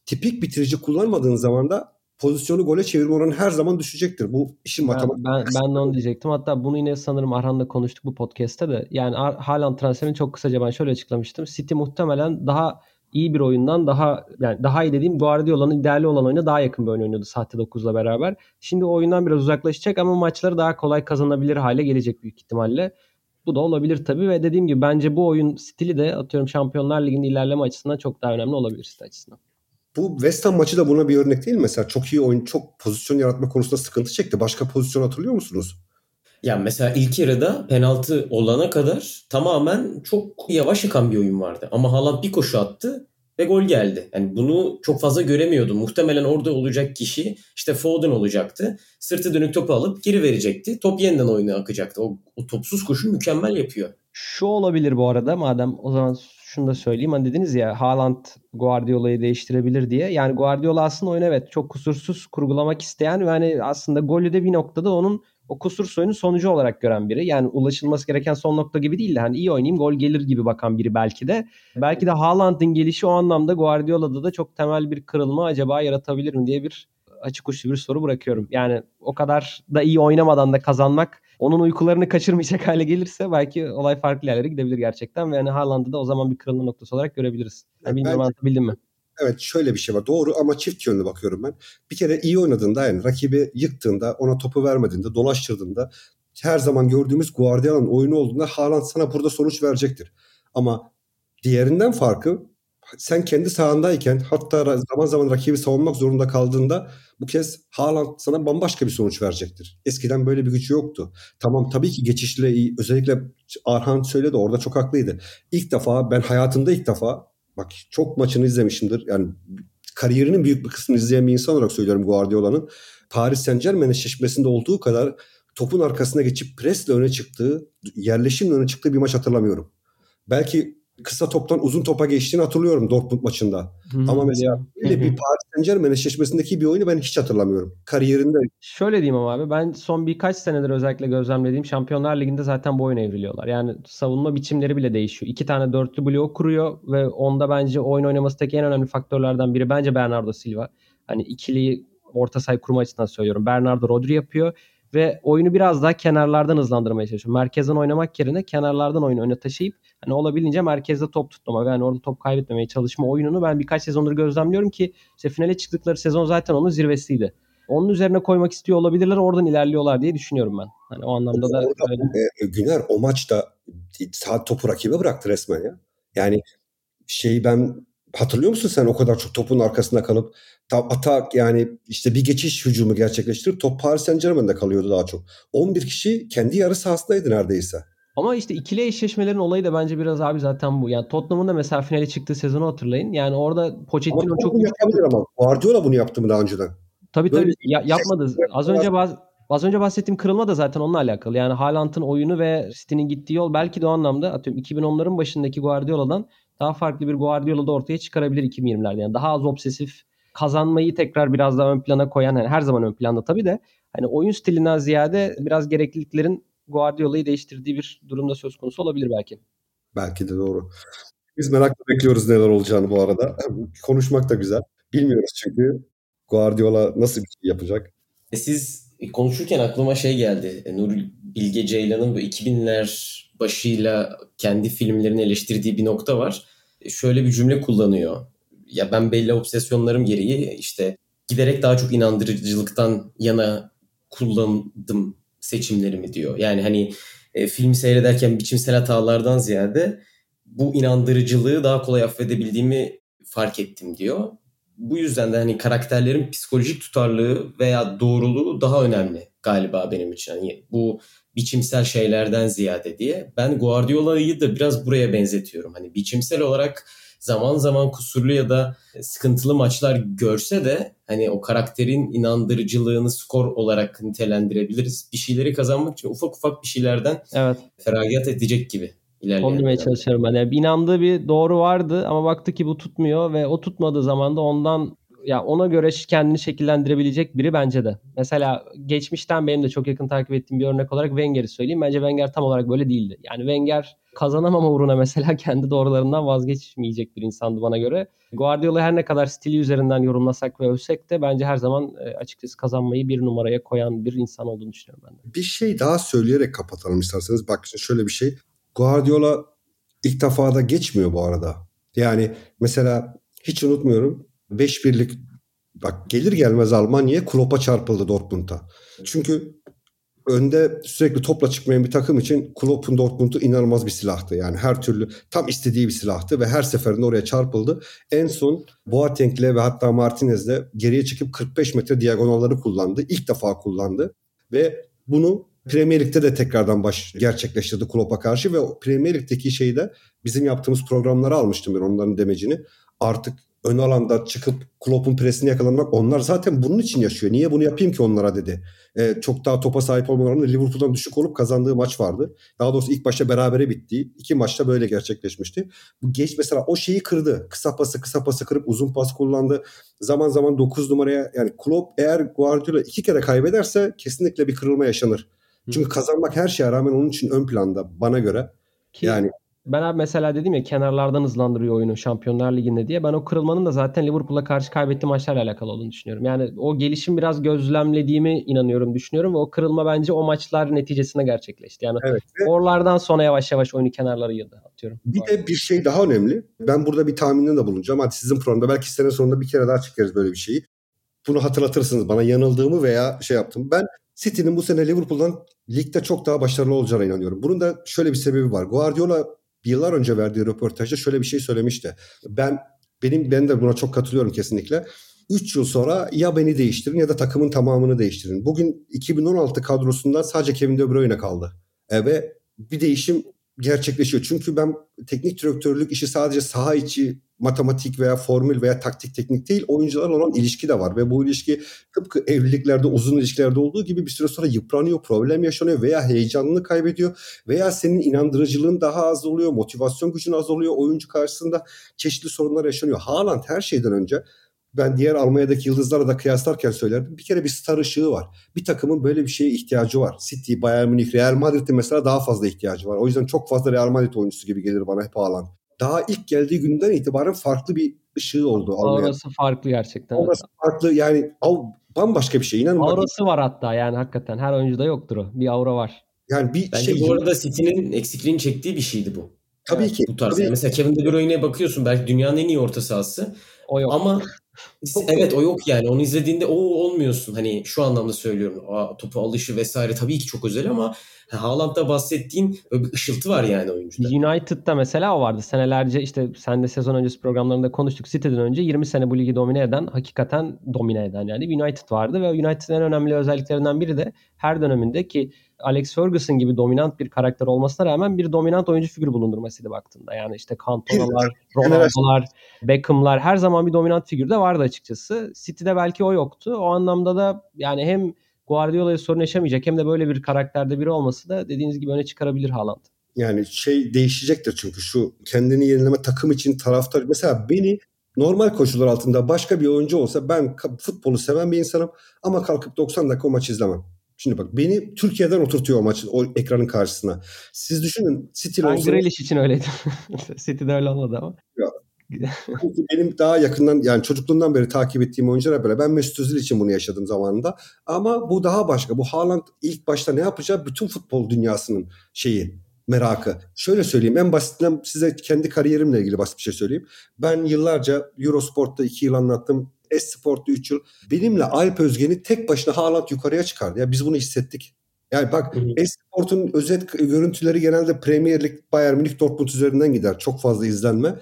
tipik bitirici kullanmadığın zaman da pozisyonu gole çevirme oranı her zaman düşecektir. Bu işin matematik. Ben, ben, de onu diyecektim. Hatta bunu yine sanırım Arhan'la konuştuk bu podcast'te de. Yani Haaland transferini çok kısaca ben şöyle açıklamıştım. City muhtemelen daha iyi bir oyundan daha yani daha iyi dediğim Guardiola'nın ideali olan oyuna daha yakın bir oyun oynuyordu sahte 9'la beraber. Şimdi o oyundan biraz uzaklaşacak ama maçları daha kolay kazanabilir hale gelecek büyük ihtimalle. Bu da olabilir tabii ve dediğim gibi bence bu oyun stili de atıyorum Şampiyonlar Ligi'nin ilerleme açısından çok daha önemli olabilir City açısından. Bu West Ham maçı da buna bir örnek değil mi? Mesela çok iyi oyun, çok pozisyon yaratma konusunda sıkıntı çekti. Başka pozisyon hatırlıyor musunuz? Ya mesela ilk yarıda penaltı olana kadar tamamen çok yavaş akan bir oyun vardı. Ama Haaland bir koşu attı ve gol geldi. Yani bunu çok fazla göremiyordum. Muhtemelen orada olacak kişi işte Foden olacaktı. Sırtı dönük topu alıp geri verecekti. Top yeniden oyuna akacaktı. O, o topsuz koşu mükemmel yapıyor. Şu olabilir bu arada madem o zaman şunu da söyleyeyim. Hani dediniz ya Haaland Guardiola'yı değiştirebilir diye. Yani Guardiola aslında oyunu evet çok kusursuz kurgulamak isteyen ve hani aslında golü de bir noktada onun o kusursuz oyunun sonucu olarak gören biri. Yani ulaşılması gereken son nokta gibi değil de hani iyi oynayayım gol gelir gibi bakan biri belki de. Belki de Haaland'ın gelişi o anlamda Guardiola'da da çok temel bir kırılma acaba yaratabilir mi diye bir açık uçlu bir soru bırakıyorum. Yani o kadar da iyi oynamadan da kazanmak onun uykularını kaçırmayacak hale gelirse belki olay farklı yerlere gidebilir gerçekten. Ve yani Haaland'ı da o zaman bir kırılma noktası olarak görebiliriz. Yani bilmiyorum Bence... anlatabildim mi? Evet şöyle bir şey var. Doğru ama çift yönlü bakıyorum ben. Bir kere iyi oynadığında yani rakibi yıktığında, ona topu vermediğinde, dolaştırdığında her zaman gördüğümüz Guardiola'nın oyunu olduğunda Haaland sana burada sonuç verecektir. Ama diğerinden farkı sen kendi sahandayken hatta zaman zaman rakibi savunmak zorunda kaldığında bu kez Haaland sana bambaşka bir sonuç verecektir. Eskiden böyle bir gücü yoktu. Tamam tabii ki geçişle iyi. Özellikle Arhan söyledi orada çok haklıydı. İlk defa ben hayatımda ilk defa bak çok maçını izlemişimdir. Yani kariyerinin büyük bir kısmını izleyen bir insan olarak söylüyorum Guardiola'nın. Paris Saint Germain eşleşmesinde olduğu kadar topun arkasına geçip presle öne çıktığı, yerleşimle öne çıktığı bir maç hatırlamıyorum. Belki kısa toptan uzun topa geçtiğini hatırlıyorum Dortmund maçında. Hı, Ama mesela bir Paris Saint Germain eşleşmesindeki bir oyunu ben hiç hatırlamıyorum. Kariyerinde. Şöyle diyeyim ama abi ben son birkaç senedir özellikle gözlemlediğim Şampiyonlar Ligi'nde zaten bu oyuna evriliyorlar. Yani savunma biçimleri bile değişiyor. İki tane dörtlü blok kuruyor ve onda bence oyun oynamasındaki en önemli faktörlerden biri bence Bernardo Silva. Hani ikiliyi orta saha kurma açısından söylüyorum. Bernardo Rodri yapıyor ve oyunu biraz daha kenarlardan hızlandırmaya çalışıyor. Merkezden oynamak yerine kenarlardan oyunu öne taşıyıp hani olabildiğince merkezde top tutmama ve hani orada top kaybetmemeye çalışma oyununu ben birkaç sezondur gözlemliyorum ki işte finale çıktıkları sezon zaten onun zirvesiydi. Onun üzerine koymak istiyor olabilirler. Oradan ilerliyorlar diye düşünüyorum ben. Hani o anlamda da öyle. E, Güner o maçta saat topu rakibe bıraktı resmen ya. Yani şeyi ben hatırlıyor musun sen o kadar çok topun arkasında kalıp atak yani işte bir geçiş hücumu gerçekleştirip top Paris Saint Germain'de kalıyordu daha çok. 11 kişi kendi yarı sahasındaydı neredeyse. Ama işte ikili eşleşmelerin olayı da bence biraz abi zaten bu. Yani Tottenham'ın da mesela finale çıktığı sezonu hatırlayın. Yani orada Pochettino ama çok... Bunu yapabilir ama. Guardiola bunu yaptı mı daha önceden? Tabii Böyle tabii ya, yapmadı. Az önce baz, az önce bahsettiğim kırılma da zaten onunla alakalı. Yani Haaland'ın oyunu ve City'nin gittiği yol belki de o anlamda atıyorum 2010'ların başındaki Guardiola'dan daha farklı bir Guardiola da ortaya çıkarabilir 2020'lerde. Yani daha az obsesif, kazanmayı tekrar biraz daha ön plana koyan, yani her zaman ön planda tabii de hani oyun stilinden ziyade biraz gerekliliklerin Guardiola'yı değiştirdiği bir durumda söz konusu olabilir belki. Belki de doğru. Biz merakla bekliyoruz neler olacağını bu arada. Konuşmak da güzel. Bilmiyoruz çünkü Guardiola nasıl bir şey yapacak. E siz konuşurken aklıma şey geldi. E, Nur Bilge Ceylan'ın bu 2000'ler başıyla kendi filmlerini eleştirdiği bir nokta var. E, şöyle bir cümle kullanıyor. Ya ben belli obsesyonlarım gereği işte giderek daha çok inandırıcılıktan yana kullandım seçimlerimi diyor. Yani hani e, filmi seyrederken biçimsel hatalardan ziyade bu inandırıcılığı daha kolay affedebildiğimi fark ettim diyor. Bu yüzden de hani karakterlerin psikolojik tutarlığı veya doğruluğu daha önemli galiba benim için. Hani bu biçimsel şeylerden ziyade diye. Ben Guardiola'yı da biraz buraya benzetiyorum. Hani biçimsel olarak zaman zaman kusurlu ya da sıkıntılı maçlar görse de hani o karakterin inandırıcılığını skor olarak nitelendirebiliriz. Bir şeyleri kazanmak için ufak ufak bir şeylerden evet. feragat edecek gibi. Onu çalışıyorum ben. Yani inandığı bir doğru vardı ama baktı ki bu tutmuyor ve o tutmadığı zaman da ondan ya ona göre kendini şekillendirebilecek biri bence de. Mesela geçmişten benim de çok yakın takip ettiğim bir örnek olarak Wenger'i söyleyeyim. Bence Wenger tam olarak böyle değildi. Yani Wenger kazanamama uğruna mesela kendi doğrularından vazgeçmeyecek bir insandı bana göre. Guardiola her ne kadar stili üzerinden yorumlasak ve övsek de bence her zaman e, açıkçası kazanmayı bir numaraya koyan bir insan olduğunu düşünüyorum ben de. Bir şey daha söyleyerek kapatalım isterseniz. Bak şöyle bir şey. Guardiola ilk defa da geçmiyor bu arada. Yani mesela hiç unutmuyorum 5 birlik bak gelir gelmez Almanya Klopp'a çarpıldı Dortmund'a. Çünkü önde sürekli topla çıkmayan bir takım için Klopp'un Dortmund'u inanılmaz bir silahtı. Yani her türlü tam istediği bir silahtı ve her seferinde oraya çarpıldı. En son Boateng'le ve hatta Martinez'le geriye çıkıp 45 metre diagonalları kullandı. İlk defa kullandı ve bunu Premier Lig'de de tekrardan baş gerçekleştirdi Klopp'a karşı ve Premier Lig'deki şeyi de bizim yaptığımız programlara almıştım ben onların demecini. Artık ön alanda çıkıp Klopp'un presini yakalamak onlar zaten bunun için yaşıyor. Niye bunu yapayım ki onlara dedi. Ee, çok daha topa sahip olmalarında Liverpool'dan düşük olup kazandığı maç vardı. Daha doğrusu ilk başta berabere bitti. İki maçta böyle gerçekleşmişti. Bu geç mesela o şeyi kırdı. Kısa pası kısa pası kırıp uzun pas kullandı. Zaman zaman 9 numaraya yani Klopp eğer Guardiola iki kere kaybederse kesinlikle bir kırılma yaşanır. Çünkü kazanmak her şeye rağmen onun için ön planda bana göre. Ki yani ben abi mesela dedim ya kenarlardan hızlandırıyor oyunu Şampiyonlar Ligi'nde diye. Ben o kırılmanın da zaten Liverpool'a karşı kaybettiği maçlarla alakalı olduğunu düşünüyorum. Yani o gelişim biraz gözlemlediğimi inanıyorum, düşünüyorum ve o kırılma bence o maçlar neticesinde gerçekleşti. Yani evet. oralardan sonra yavaş yavaş oyunu kenarlara yıldı atıyorum. Bir de bir şey daha önemli. Ben burada bir tahminde de bulunacağım. Hadi sizin programda belki sene sonunda bir kere daha çıkarız böyle bir şeyi. Bunu hatırlatırsınız bana yanıldığımı veya şey yaptım. Ben City'nin bu sene Liverpool'dan ligde çok daha başarılı olacağına inanıyorum. Bunun da şöyle bir sebebi var. Guardiola yıllar önce verdiği röportajda şöyle bir şey söylemişti. Ben benim ben de buna çok katılıyorum kesinlikle. 3 yıl sonra ya beni değiştirin ya da takımın tamamını değiştirin. Bugün 2016 kadrosundan sadece Kevin De Bruyne kaldı. E, ve bir değişim gerçekleşiyor. Çünkü ben teknik direktörlük işi sadece saha içi matematik veya formül veya taktik teknik değil oyuncular olan ilişki de var ve bu ilişki tıpkı evliliklerde uzun ilişkilerde olduğu gibi bir süre sonra yıpranıyor, problem yaşanıyor veya heyecanını kaybediyor veya senin inandırıcılığın daha az oluyor, motivasyon gücün az oluyor, oyuncu karşısında çeşitli sorunlar yaşanıyor. Haaland her şeyden önce ben diğer Almanya'daki yıldızlarla da kıyaslarken söylerdim. Bir kere bir star ışığı var. Bir takımın böyle bir şeye ihtiyacı var. City, Bayern Münih, Real Madrid'in mesela daha fazla ihtiyacı var. O yüzden çok fazla Real Madrid oyuncusu gibi gelir bana hep Haaland daha ilk geldiği günden itibaren farklı bir ışığı oldu. Aurası farklı gerçekten. Aurası farklı yani av, bambaşka bir şey. İnanın Aurası var hatta yani hakikaten her oyuncuda yoktur o. Bir aura var. Yani bir Bence şey bu arada City'nin eksikliğini çektiği bir şeydi bu. Tabii yani ki. Bu tarz. Tabii. Yani mesela Kevin De Bruyne'ye bakıyorsun belki dünyanın en iyi orta sahası. O yok. Ama evet o yok yani. Onu izlediğinde o olmuyorsun. Hani şu anlamda söylüyorum. O, topu alışı vesaire tabii ki çok özel ama Haaland'da bahsettiğin böyle bir ışıltı var yani oyuncuda. United'da mesela o vardı. Senelerce işte sen de sezon öncesi programlarında konuştuk. City'den önce 20 sene bu ligi domine eden, hakikaten domine eden yani United vardı ve United'ın en önemli özelliklerinden biri de her döneminde ki Alex Ferguson gibi dominant bir karakter olmasına rağmen bir dominant oyuncu figürü bulundurmasıydı baktığında. Yani işte Cantona'lar, Ronaldo'lar, Beckham'lar her zaman bir dominant figür de vardı açıkçası. City'de belki o yoktu. O anlamda da yani hem Guardiola'ya sorun yaşamayacak hem de böyle bir karakterde biri olması da dediğiniz gibi öne çıkarabilir Haaland. Yani şey değişecektir çünkü şu kendini yenileme takım için taraftar. Mesela beni normal koşullar altında başka bir oyuncu olsa ben futbolu seven bir insanım ama kalkıp 90 dakika o maçı izlemem. Şimdi bak beni Türkiye'den oturtuyor o maçı o ekranın karşısına. Siz düşünün City Ben Grealish için öyleydi. City'de öyle olmadı ama. Ya, benim daha yakından yani çocukluğumdan beri takip ettiğim oyuncular böyle. Ben Mesut Özil için bunu yaşadım zamanında. Ama bu daha başka. Bu Haaland ilk başta ne yapacağı bütün futbol dünyasının şeyi merakı. Şöyle söyleyeyim en basitinden size kendi kariyerimle ilgili basit bir şey söyleyeyim. Ben yıllarca Eurosport'ta iki yıl anlattım. Esport'ta 3 yıl. Benimle Alp Özgen'i tek başına Haaland yukarıya çıkardı. Ya biz bunu hissettik. Yani bak Esport'un özet görüntüleri genelde Premier Lig, Bayern Münih, Dortmund üzerinden gider. Çok fazla izlenme.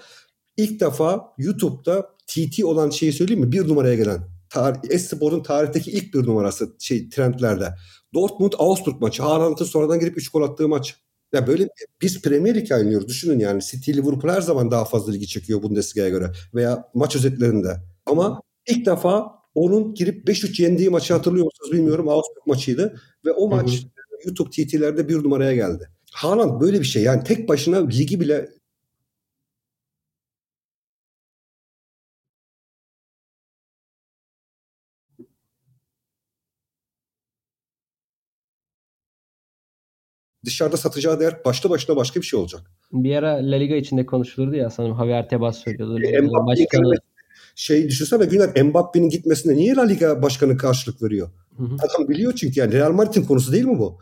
İlk defa YouTube'da TT olan şeyi söyleyeyim mi? Bir numaraya gelen. Tar Esport'un tarihteki ilk bir numarası şey trendlerde. Dortmund Augsburg maçı. Haaland'ın sonradan girip 3 gol attığı maç. Ya böyle biz Premier Lig oynuyoruz. Düşünün yani City Liverpool her zaman daha fazla ligi çekiyor Bundesliga'ya göre veya maç özetlerinde. Ama ilk defa onun girip 5-3 yendiği maçı hatırlıyor musunuz bilmiyorum. Augsburg maçıydı ve o maç hı hı. YouTube TT'lerde bir numaraya geldi. Haaland böyle bir şey yani tek başına ligi bile dışarıda satacağı değer başta başına başka bir şey olacak. Bir ara La Liga içinde konuşulurdu ya sanırım Javier Tebas söylüyordu. E, başkanı... Şey düşünsene Güner Mbappe'nin gitmesine niye La Liga başkanı karşılık veriyor? Hı hı. Adam biliyor çünkü yani Real Madrid'in konusu değil mi bu?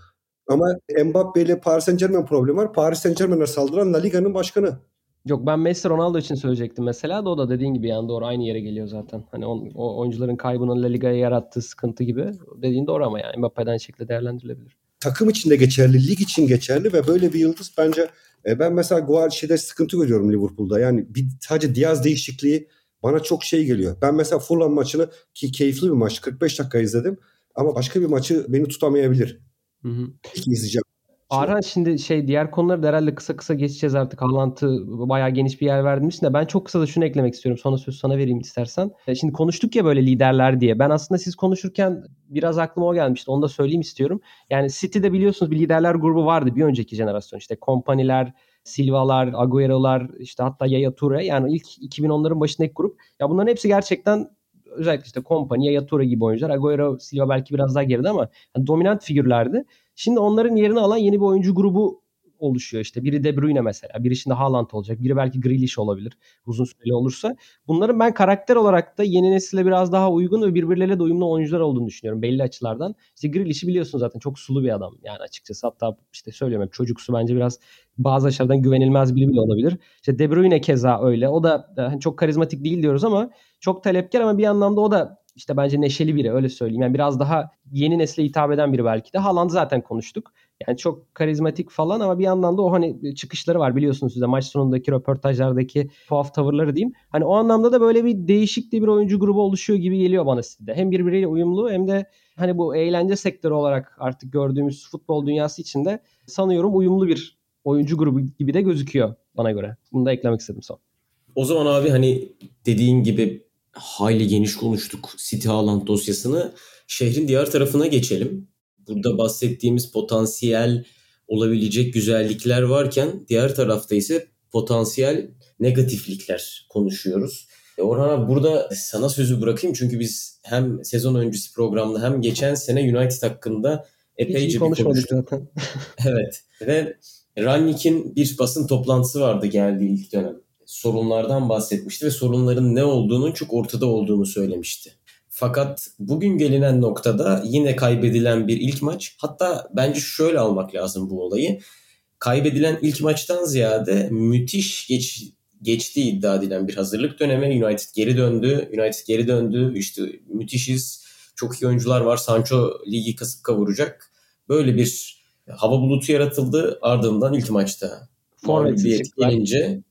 Ama Mbappe ile Paris Saint Germain problemi var. Paris Saint Germain'e saldıran La Liga'nın başkanı. Yok ben Messi Ronaldo için söyleyecektim mesela da o da dediğin gibi yani doğru aynı yere geliyor zaten. Hani on, o oyuncuların kaybının La Liga'ya yarattığı sıkıntı gibi dediğin doğru ama yani Mbappe'den şekilde değerlendirilebilir. takım için de geçerli, lig için geçerli ve böyle bir yıldız bence e, ben mesela Guardio'da sıkıntı görüyorum Liverpool'da. Yani bir sadece Diaz değişikliği bana çok şey geliyor. Ben mesela Fulham maçını ki keyifli bir maç 45 dakika izledim ama başka bir maçı beni tutamayabilir. Hı hı. İlk izleyeceğim. Arhan şimdi şey diğer konuları da herhalde kısa kısa geçeceğiz artık. Haaland'ı bayağı geniş bir yer vermişsin de ben çok kısa da şunu eklemek istiyorum. Sonra söz sana vereyim istersen. E, şimdi konuştuk ya böyle liderler diye. Ben aslında siz konuşurken biraz aklıma o gelmişti. Onu da söyleyeyim istiyorum. Yani City'de biliyorsunuz bir liderler grubu vardı bir önceki jenerasyon. İşte kompaniler, Silva'lar, Agüero'lar, işte hatta Yaya Toure. Yani ilk 2010'ların başındaki grup. Ya bunların hepsi gerçekten özellikle işte Kompany, Yaya Toure gibi oyuncular. Agüero, Silva belki biraz daha geride ama yani dominant figürlerdi. Şimdi onların yerini alan yeni bir oyuncu grubu oluşuyor işte. Biri De Bruyne mesela. Biri şimdi Haaland olacak. Biri belki Grealish olabilir. Uzun süreli olursa. Bunların ben karakter olarak da yeni nesile biraz daha uygun ve birbirleriyle de uyumlu oyuncular olduğunu düşünüyorum belli açılardan. İşte Grealish'i biliyorsun zaten çok sulu bir adam yani açıkçası. Hatta işte söylüyorum çocuksu bence biraz bazı açılardan güvenilmez biri bile olabilir. İşte De Bruyne keza öyle. O da hani çok karizmatik değil diyoruz ama çok talepkar ama bir anlamda o da işte bence neşeli biri öyle söyleyeyim. Yani biraz daha yeni nesle hitap eden biri belki de. Haaland zaten konuştuk. Yani çok karizmatik falan ama bir yandan da o hani çıkışları var biliyorsunuz size maç sonundaki röportajlardaki tuhaf tavırları diyeyim. Hani o anlamda da böyle bir değişik de bir oyuncu grubu oluşuyor gibi geliyor bana sizde. Hem birbiriyle uyumlu hem de hani bu eğlence sektörü olarak artık gördüğümüz futbol dünyası içinde sanıyorum uyumlu bir oyuncu grubu gibi de gözüküyor bana göre. Bunu da eklemek istedim son. O zaman abi hani dediğin gibi hayli geniş konuştuk City Haaland dosyasını. Şehrin diğer tarafına geçelim. Burada bahsettiğimiz potansiyel olabilecek güzellikler varken diğer tarafta ise potansiyel negatiflikler konuşuyoruz. E Orhan abi burada sana sözü bırakayım çünkü biz hem sezon öncesi programda hem geçen sene United hakkında epeyce bir konuştuk. zaten. evet ve Rangnick'in bir basın toplantısı vardı geldiği ilk dönem sorunlardan bahsetmişti ve sorunların ne olduğunun çok ortada olduğunu söylemişti. Fakat bugün gelinen noktada yine kaybedilen bir ilk maç. Hatta bence şöyle almak lazım bu olayı. Kaybedilen ilk maçtan ziyade müthiş geç, geçtiği iddia edilen bir hazırlık dönemi. United geri döndü. United geri döndü. İşte müthişiz. Çok iyi oyuncular var. Sancho ligi kasıp kavuracak. Böyle bir hava bulutu yaratıldı. Ardından ilk maçta mağlubiyet gelince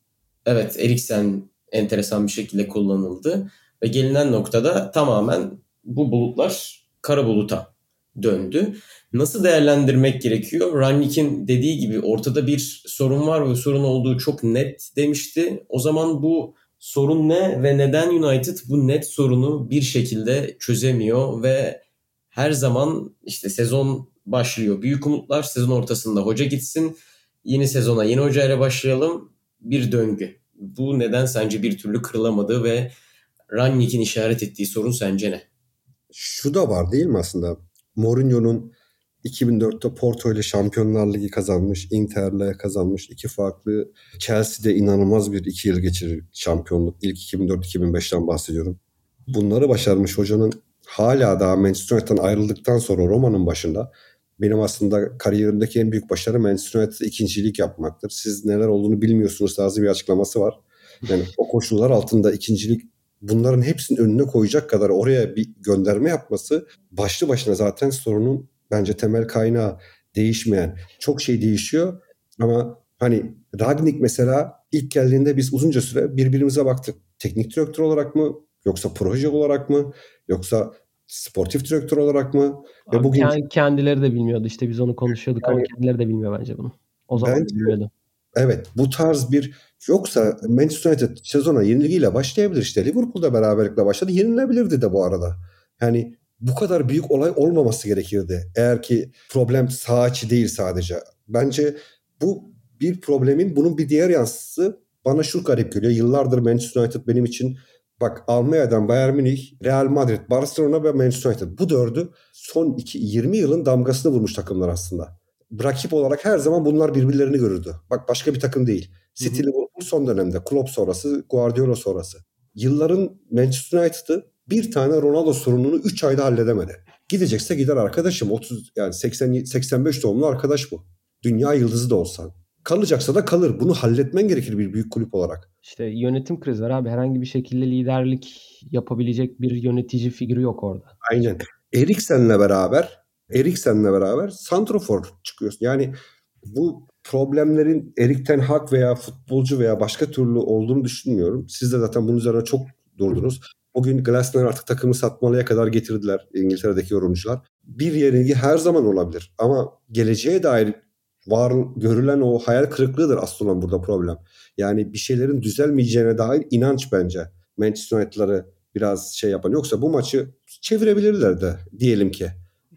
Evet Eriksen enteresan bir şekilde kullanıldı. Ve gelinen noktada tamamen bu bulutlar kara buluta döndü. Nasıl değerlendirmek gerekiyor? Rangnick'in dediği gibi ortada bir sorun var ve sorun olduğu çok net demişti. O zaman bu sorun ne ve neden United bu net sorunu bir şekilde çözemiyor ve her zaman işte sezon başlıyor. Büyük umutlar sezon ortasında hoca gitsin. Yeni sezona yeni hocayla başlayalım bir döngü. Bu neden sence bir türlü kırılamadı ve Rangnick'in işaret ettiği sorun sence ne? Şu da var değil mi aslında? Mourinho'nun 2004'te Porto ile Şampiyonlar Ligi kazanmış, Inter'le kazanmış. iki farklı Chelsea'de inanılmaz bir iki yıl geçirir şampiyonluk. İlk 2004-2005'ten bahsediyorum. Bunları başarmış hocanın hala daha Manchester United'dan ayrıldıktan sonra Roma'nın başında benim aslında kariyerimdeki en büyük başarı Manchester United'da ikincilik yapmaktır. Siz neler olduğunu bilmiyorsunuz tarzı bir açıklaması var. Yani o koşullar altında ikincilik bunların hepsinin önüne koyacak kadar oraya bir gönderme yapması başlı başına zaten sorunun bence temel kaynağı değişmeyen. Çok şey değişiyor ama hani Ragnik mesela ilk geldiğinde biz uzunca süre birbirimize baktık. Teknik direktör olarak mı yoksa proje olarak mı yoksa sportif direktör olarak mı? Ve bugün kendileri de bilmiyordu işte biz onu konuşuyorduk yani, ama kendileri de bilmiyor bence bunu. O zaman bence, bilmiyordu. Evet bu tarz bir yoksa Manchester United sezona yenilgiyle başlayabilir işte. Liverpool'da beraberlikle başladı. Yenilebilirdi de bu arada. Yani bu kadar büyük olay olmaması gerekirdi. Eğer ki problem sağ içi değil sadece. Bence bu bir problemin bunun bir diğer yansısı bana şu garip geliyor. Yıllardır Manchester United benim için Bak Almanya'dan Bayern Münih, Real Madrid, Barcelona ve Manchester United. Bu dördü son iki, 20 yılın damgasını vurmuş takımlar aslında. Rakip olarak her zaman bunlar birbirlerini görürdü. Bak başka bir takım değil. City Liverpool son dönemde. Klopp sonrası, Guardiola sonrası. Yılların Manchester United'ı bir tane Ronaldo sorununu 3 ayda halledemedi. Gidecekse gider arkadaşım. 30 yani 80 85 doğumlu arkadaş bu. Dünya yıldızı da olsan. Kalacaksa da kalır. Bunu halletmen gerekir bir büyük kulüp olarak. İşte yönetim krizi var abi. Herhangi bir şekilde liderlik yapabilecek bir yönetici figürü yok orada. Aynen. Eriksen'le beraber Eriksen'le beraber santrofor çıkıyorsun. Yani bu problemlerin Erik Ten Hag veya futbolcu veya başka türlü olduğunu düşünmüyorum. Siz de zaten bunun üzerine çok durdunuz. Bugün Glasner artık takımı satmalıya kadar getirdiler İngiltere'deki yorumcular. Bir yenilgi her zaman olabilir ama geleceğe dair var görülen o hayal kırıklığıdır aslında burada problem. Yani bir şeylerin düzelmeyeceğine dair inanç bence. Manchester United'ları biraz şey yapan. Yoksa bu maçı çevirebilirler de diyelim ki.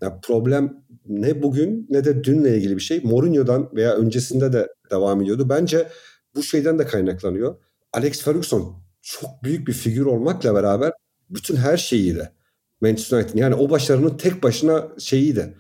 Yani problem ne bugün ne de dünle ilgili bir şey. Mourinho'dan veya öncesinde de devam ediyordu. Bence bu şeyden de kaynaklanıyor. Alex Ferguson çok büyük bir figür olmakla beraber bütün her şeyiyle Manchester United. Yani o başarının tek başına şeyiydi.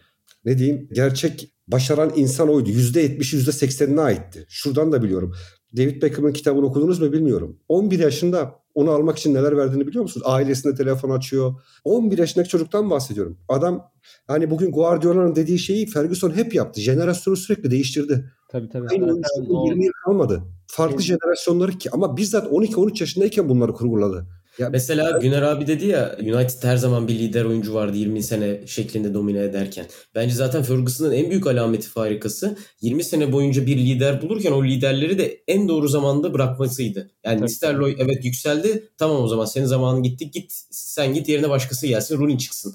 Ne diyeyim? Gerçek başaran insan oydu. %70'i %80'ine aitti. Şuradan da biliyorum. David Beckham'ın kitabını okudunuz mu bilmiyorum. 11 yaşında onu almak için neler verdiğini biliyor musunuz? Ailesine telefon açıyor. 11 yaşındaki çocuktan bahsediyorum. Adam hani bugün Guardiola'nın dediği şeyi Ferguson hep yaptı. Jenerasyonu sürekli değiştirdi. Tabii tabii. Aynı oyuncuların 20 yıl kalmadı. Farklı evet. jenerasyonları ki ama bizzat 12-13 yaşındayken bunları kurguladı. Ya Mesela Güner abi dedi ya United her zaman bir lider oyuncu vardı 20 sene şeklinde domine ederken. Bence zaten Ferguson'ın en büyük alameti farikası 20 sene boyunca bir lider bulurken o liderleri de en doğru zamanda bırakmasıydı. Yani Nisterloy evet yükseldi tamam o zaman senin zamanın gitti git sen git yerine başkası gelsin Rooney çıksın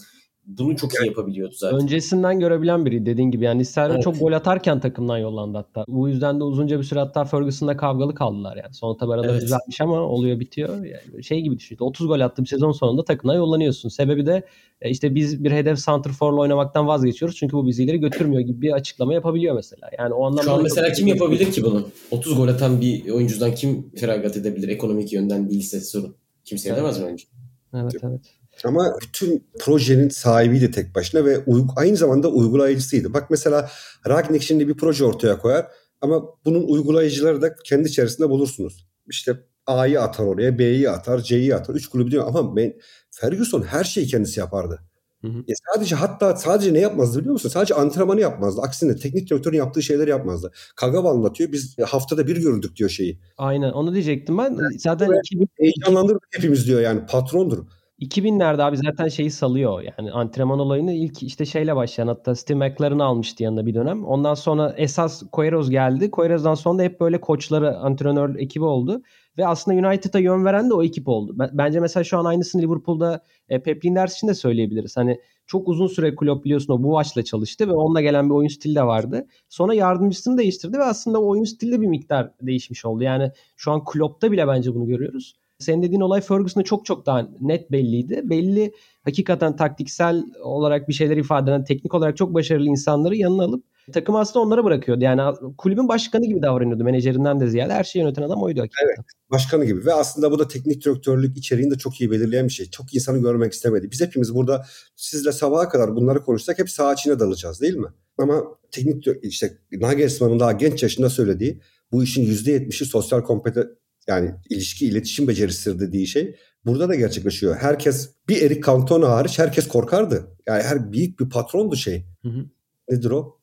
bunu çok iyi yapabiliyordu zaten. Öncesinden görebilen biri dediğin gibi. Yani Sterling evet. çok gol atarken takımdan yollandı hatta. Bu yüzden de uzunca bir süre hatta Ferguson'la kavgalı kaldılar yani. Sonra tabi araları evet. düzeltmiş ama oluyor bitiyor. Yani şey gibi düşün. 30 gol attı bir sezon sonunda takımdan yollanıyorsun. Sebebi de e, işte biz bir hedef santrforla oynamaktan vazgeçiyoruz. Çünkü bu bizi ileri götürmüyor gibi bir açıklama yapabiliyor mesela. Yani o anlamda Şu an mesela kim yapabilir ki bunu? 30 gol atan bir oyuncudan kim feragat edebilir ekonomik yönden değilse sorun. Kimse evet. edemez bence. Evet evet. Ama bütün projenin sahibiydi tek başına ve aynı zamanda uygulayıcısıydı. Bak mesela Ragnik şimdi bir proje ortaya koyar ama bunun uygulayıcıları da kendi içerisinde bulursunuz. İşte A'yı atar oraya, B'yi atar, C'yi atar. Üç kulübü diyor ama ben, Ferguson her şeyi kendisi yapardı. Hı hı. E sadece hatta sadece ne yapmazdı biliyor musun? Sadece antrenmanı yapmazdı. Aksine teknik direktörün yaptığı şeyleri yapmazdı. Kagawa anlatıyor. Biz haftada bir görüldük diyor şeyi. Aynen onu diyecektim ben. Zaten 2000... heyecanlandırdık hepimiz diyor yani patrondur. 2000'lerde abi zaten şeyi salıyor. Yani antrenman olayını ilk işte şeyle başlayan hatta Steve McLaren'ı almıştı yanında bir dönem. Ondan sonra esas Queiroz geldi. Queiroz'dan sonra da hep böyle koçları, antrenör ekibi oldu. Ve aslında United'a yön veren de o ekip oldu. Bence mesela şu an aynısını Liverpool'da e, Pep Linders için de söyleyebiliriz. Hani çok uzun süre Klopp biliyorsun o bu başla çalıştı ve onunla gelen bir oyun stili de vardı. Sonra yardımcısını değiştirdi ve aslında o oyun stili de bir miktar değişmiş oldu. Yani şu an Klopp'ta bile bence bunu görüyoruz. Senin dediğin olay Ferguson'da çok çok daha net belliydi. Belli hakikaten taktiksel olarak bir şeyler ifade eden, teknik olarak çok başarılı insanları yanına alıp takım aslında onlara bırakıyordu. Yani kulübün başkanı gibi davranıyordu menajerinden de ziyade. Her şeyi yöneten adam oydu hakikaten. Evet başkanı gibi ve aslında bu da teknik direktörlük içeriğini de çok iyi belirleyen bir şey. Çok insanı görmek istemedi. Biz hepimiz burada sizle sabaha kadar bunları konuşsak hep saha içine dalacağız değil mi? Ama teknik işte Nagelsmann'ın daha genç yaşında söylediği bu işin %70'i sosyal kompeten yani ilişki iletişim becerisidir dediği şey burada da gerçekleşiyor. Herkes bir Eric Cantona hariç herkes korkardı. Yani her büyük bir patrondu şey. Hı hı. Nedir o?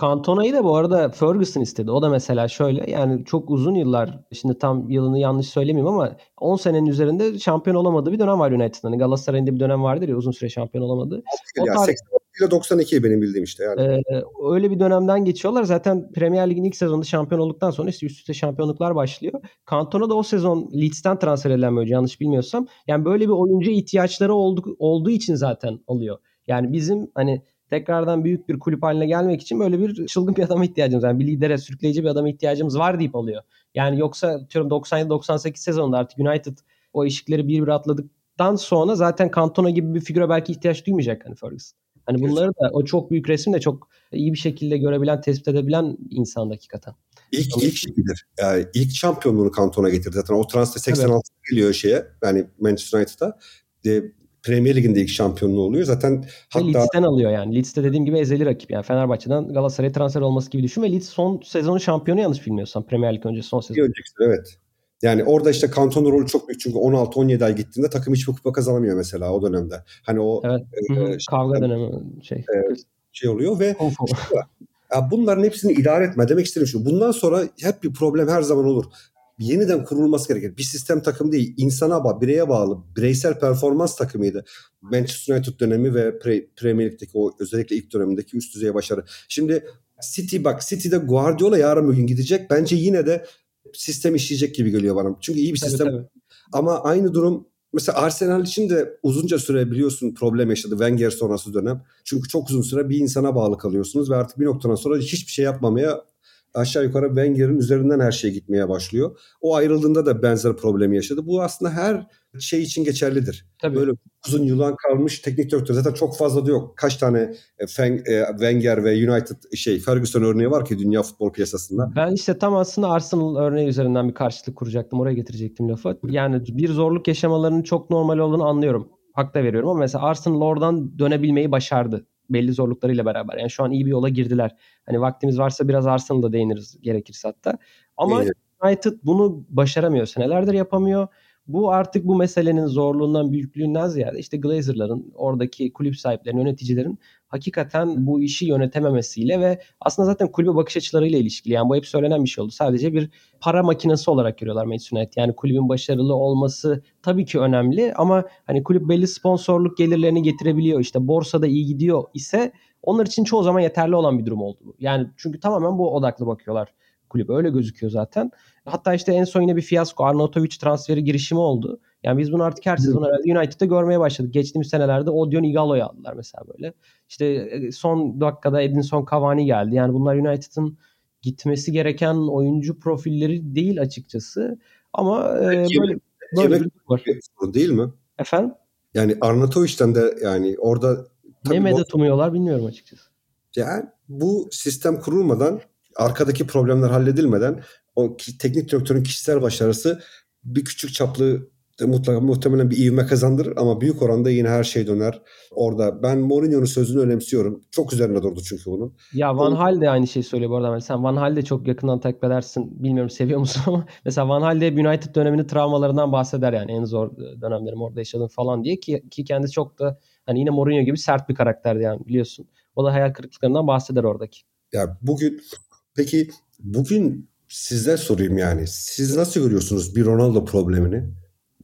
Cantona'yı da bu arada Ferguson istedi. O da mesela şöyle yani çok uzun yıllar şimdi tam yılını yanlış söylemeyeyim ama 10 senenin üzerinde şampiyon olamadığı bir dönem var United'ın. Hani Galatasaray'ın da bir dönem vardır ya uzun süre şampiyon olamadı. O ya, tarih... ile 92 benim bildiğim işte yani. Ee, öyle bir dönemden geçiyorlar. Zaten Premier Lig'in ilk sezonunda şampiyon olduktan sonra işte üst üste şampiyonluklar başlıyor. Cantona da o sezon Leeds'ten transfer edilen bir yanlış bilmiyorsam. Yani böyle bir oyuncu ihtiyaçları oldu, olduğu için zaten alıyor. Yani bizim hani tekrardan büyük bir kulüp haline gelmek için böyle bir çılgın bir adama ihtiyacımız var. Yani bir lidere, sürükleyici bir adama ihtiyacımız var deyip alıyor. Yani yoksa atıyorum 97-98 sezonunda artık United o eşikleri bir bir atladıktan sonra zaten Cantona gibi bir figüre belki ihtiyaç duymayacak hani Ferguson. Hani bunları da o çok büyük resim de çok iyi bir şekilde görebilen, tespit edebilen insan hakikaten. İlk Ama ilk şeydir. Yani ilk şampiyonluğunu Cantona getirdi zaten. O transfer 86 evet. geliyor şeye. Yani Manchester United'a. De, Premier Lig'inde ilk şampiyonluğu oluyor. Zaten hatta... Leeds'ten alıyor yani. Leeds'te dediğim gibi ezeli rakip. Yani Fenerbahçe'den Galatasaray'a transfer olması gibi düşün ve Leeds son sezonun şampiyonu yanlış bilmiyorsam. Premier Lig öncesi son sezon. Öncesi evet. Yani orada işte Kanton'un rolü çok büyük çünkü 16-17 ay gittiğinde takım hiçbir kupa kazanamıyor mesela o dönemde. Hani o evet. e, şey, kavga dönemi şey. E, şey oluyor ve ya bunların hepsini idare etme demek istedim şu. Bundan sonra hep bir problem her zaman olur. yeniden kurulması gerekir. Bir sistem takım değil, insana bağlı, bireye bağlı, bireysel performans takımıydı. Manchester United dönemi ve Pre- Premier Lig'deki o özellikle ilk dönemindeki üst düzey başarı. Şimdi City bak City'de Guardiola yarın bugün gidecek. Bence yine de sistem işleyecek gibi geliyor bana. Çünkü iyi bir sistem. Tabii, tabii. Ama aynı durum mesela Arsenal için de uzunca süre biliyorsun problem yaşadı Wenger sonrası dönem. Çünkü çok uzun süre bir insana bağlı kalıyorsunuz ve artık bir noktadan sonra hiçbir şey yapmamaya aşağı yukarı Wenger'in üzerinden her şey gitmeye başlıyor. O ayrıldığında da benzer problemi yaşadı. Bu aslında her şey için geçerlidir. Tabii. Böyle uzun yılan kalmış teknik direktör zaten çok fazla da yok. Kaç tane e, e, Wenger ve United şey Ferguson örneği var ki dünya futbol piyasasında. Ben işte tam aslında Arsenal örneği üzerinden bir karşılık kuracaktım. Oraya getirecektim lafı. Yani bir zorluk yaşamalarının çok normal olduğunu anlıyorum. Hak da veriyorum ama mesela Arsenal oradan dönebilmeyi başardı belli zorluklarıyla beraber. Yani şu an iyi bir yola girdiler. Hani vaktimiz varsa biraz Arsenal'da değiniriz gerekirse hatta. Ama evet. United bunu başaramıyor. Senelerdir yapamıyor. Bu artık bu meselenin zorluğundan, büyüklüğünden ziyade işte Glazer'ların, oradaki kulüp sahiplerinin, yöneticilerin hakikaten bu işi yönetememesiyle ve aslında zaten kulübe bakış açılarıyla ilişkili. Yani bu hep söylenen bir şey oldu. Sadece bir para makinesi olarak görüyorlar Manchester United. Yani kulübün başarılı olması tabii ki önemli ama hani kulüp belli sponsorluk gelirlerini getirebiliyor. İşte borsada iyi gidiyor ise onlar için çoğu zaman yeterli olan bir durum oldu. Yani çünkü tamamen bu odaklı bakıyorlar kulüp. Öyle gözüküyor zaten. Hatta işte en son yine bir fiyasko Arnautovic transferi girişimi oldu. Yani biz bunu artık her sezon herhalde United'da görmeye başladık. Geçtiğimiz senelerde Odion Igalo'yu aldılar mesela böyle. İşte e, son dakikada Edinson Cavani geldi. Yani bunlar United'ın gitmesi gereken oyuncu profilleri değil açıkçası. Ama e, böyle, böyle bir var. Değil mi? Efendim? Yani Arnatovic'ten de yani orada ne medet umuyorlar bilmiyorum açıkçası. Yani bu sistem kurulmadan arkadaki problemler halledilmeden o teknik direktörün kişisel başarısı bir küçük çaplı mutlaka muhtemelen bir ivme kazandırır ama büyük oranda yine her şey döner. Orada ben Mourinho'nun sözünü önemsiyorum. Çok üzerine durdu çünkü bunun. Ya Van Hal de aynı şeyi söylüyor bu arada. Sen Van Hal de çok yakından takip edersin. Bilmiyorum seviyor musun ama mesela Van Hal de United döneminin travmalarından bahseder yani en zor dönemlerim orada yaşadım falan diye ki, ki kendisi çok da hani yine Mourinho gibi sert bir karakterdi yani biliyorsun. O da hayal kırıklıklarından bahseder oradaki. Ya bugün peki bugün size sorayım yani. Siz nasıl görüyorsunuz bir Ronaldo problemini?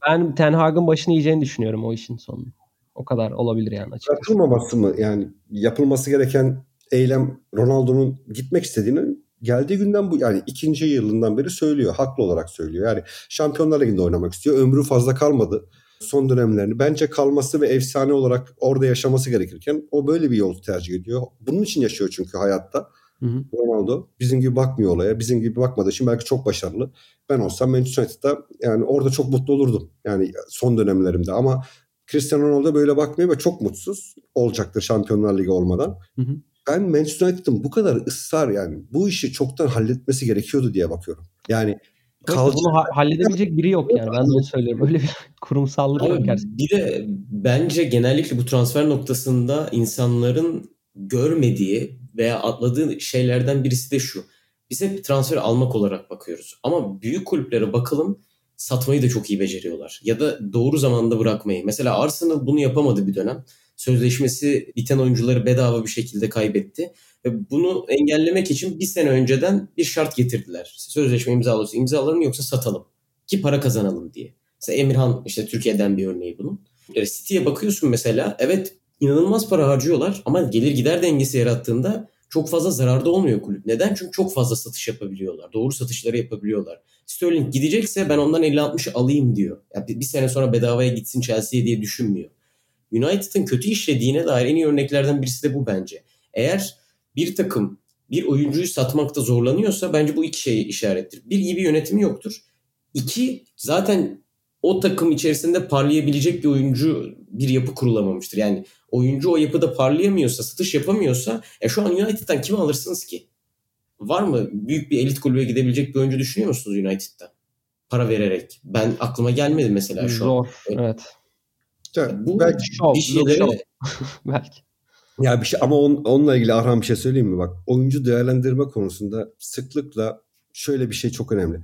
Ben Ten Hag'ın başını yiyeceğini düşünüyorum o işin sonunda. O kadar olabilir yani açıkçası. Yapılmaması mı? Yani yapılması gereken eylem Ronaldo'nun gitmek istediğini geldiği günden bu yani ikinci yılından beri söylüyor. Haklı olarak söylüyor. Yani Şampiyonlar Ligi'nde oynamak istiyor. Ömrü fazla kalmadı. Son dönemlerini bence kalması ve efsane olarak orada yaşaması gerekirken o böyle bir yol tercih ediyor. Bunun için yaşıyor çünkü hayatta. Hı hı. Ronaldo bizim gibi bakmıyor olaya. Bizim gibi bakmadığı için belki çok başarılı. Ben olsam Manchester United'da yani orada çok mutlu olurdum. Yani son dönemlerimde ama Cristiano Ronaldo böyle bakmıyor ve çok mutsuz olacaktır Şampiyonlar Ligi olmadan. Hı hı. Ben Manchester United'ın bu kadar ısrar yani bu işi çoktan halletmesi gerekiyordu diye bakıyorum. Yani kalacak. Bunu ha- halledebilecek biri yok yani. Ben de onu söylüyorum. Böyle bir kurumsallık Abi, var gerçekten. Bir de bence genellikle bu transfer noktasında insanların görmediği veya atladığı şeylerden birisi de şu. Biz hep transfer almak olarak bakıyoruz. Ama büyük kulüplere bakalım satmayı da çok iyi beceriyorlar. Ya da doğru zamanda bırakmayı. Mesela Arsenal bunu yapamadı bir dönem. Sözleşmesi biten oyuncuları bedava bir şekilde kaybetti. Ve bunu engellemek için bir sene önceden bir şart getirdiler. Sözleşme imzalıyorsa imzalarım yoksa satalım. Ki para kazanalım diye. Mesela Emirhan işte Türkiye'den bir örneği bunun. City'ye bakıyorsun mesela evet inanılmaz para harcıyorlar ama gelir gider dengesi yarattığında çok fazla zararda olmuyor kulüp. Neden? Çünkü çok fazla satış yapabiliyorlar. Doğru satışları yapabiliyorlar. Sterling gidecekse ben ondan 50-60 alayım diyor. Yani bir sene sonra bedavaya gitsin Chelsea'ye diye düşünmüyor. United'ın kötü işlediğine dair en iyi örneklerden birisi de bu bence. Eğer bir takım bir oyuncuyu satmakta zorlanıyorsa bence bu iki şey işarettir. Bir iyi bir yönetimi yoktur. İki zaten o takım içerisinde parlayabilecek bir oyuncu bir yapı kurulamamıştır. Yani oyuncu o yapıda parlayamıyorsa, satış yapamıyorsa e şu an United'dan kimi alırsınız ki? Var mı büyük bir elit kulübe gidebilecek bir oyuncu düşünüyor musunuz United'da? Para vererek. Ben aklıma gelmedi mesela şu Zor, an. evet. Ya, bu belki bir şeylere... belki. Ya bir şey ama on, onunla ilgili Arhan bir şey söyleyeyim mi? Bak oyuncu değerlendirme konusunda sıklıkla şöyle bir şey çok önemli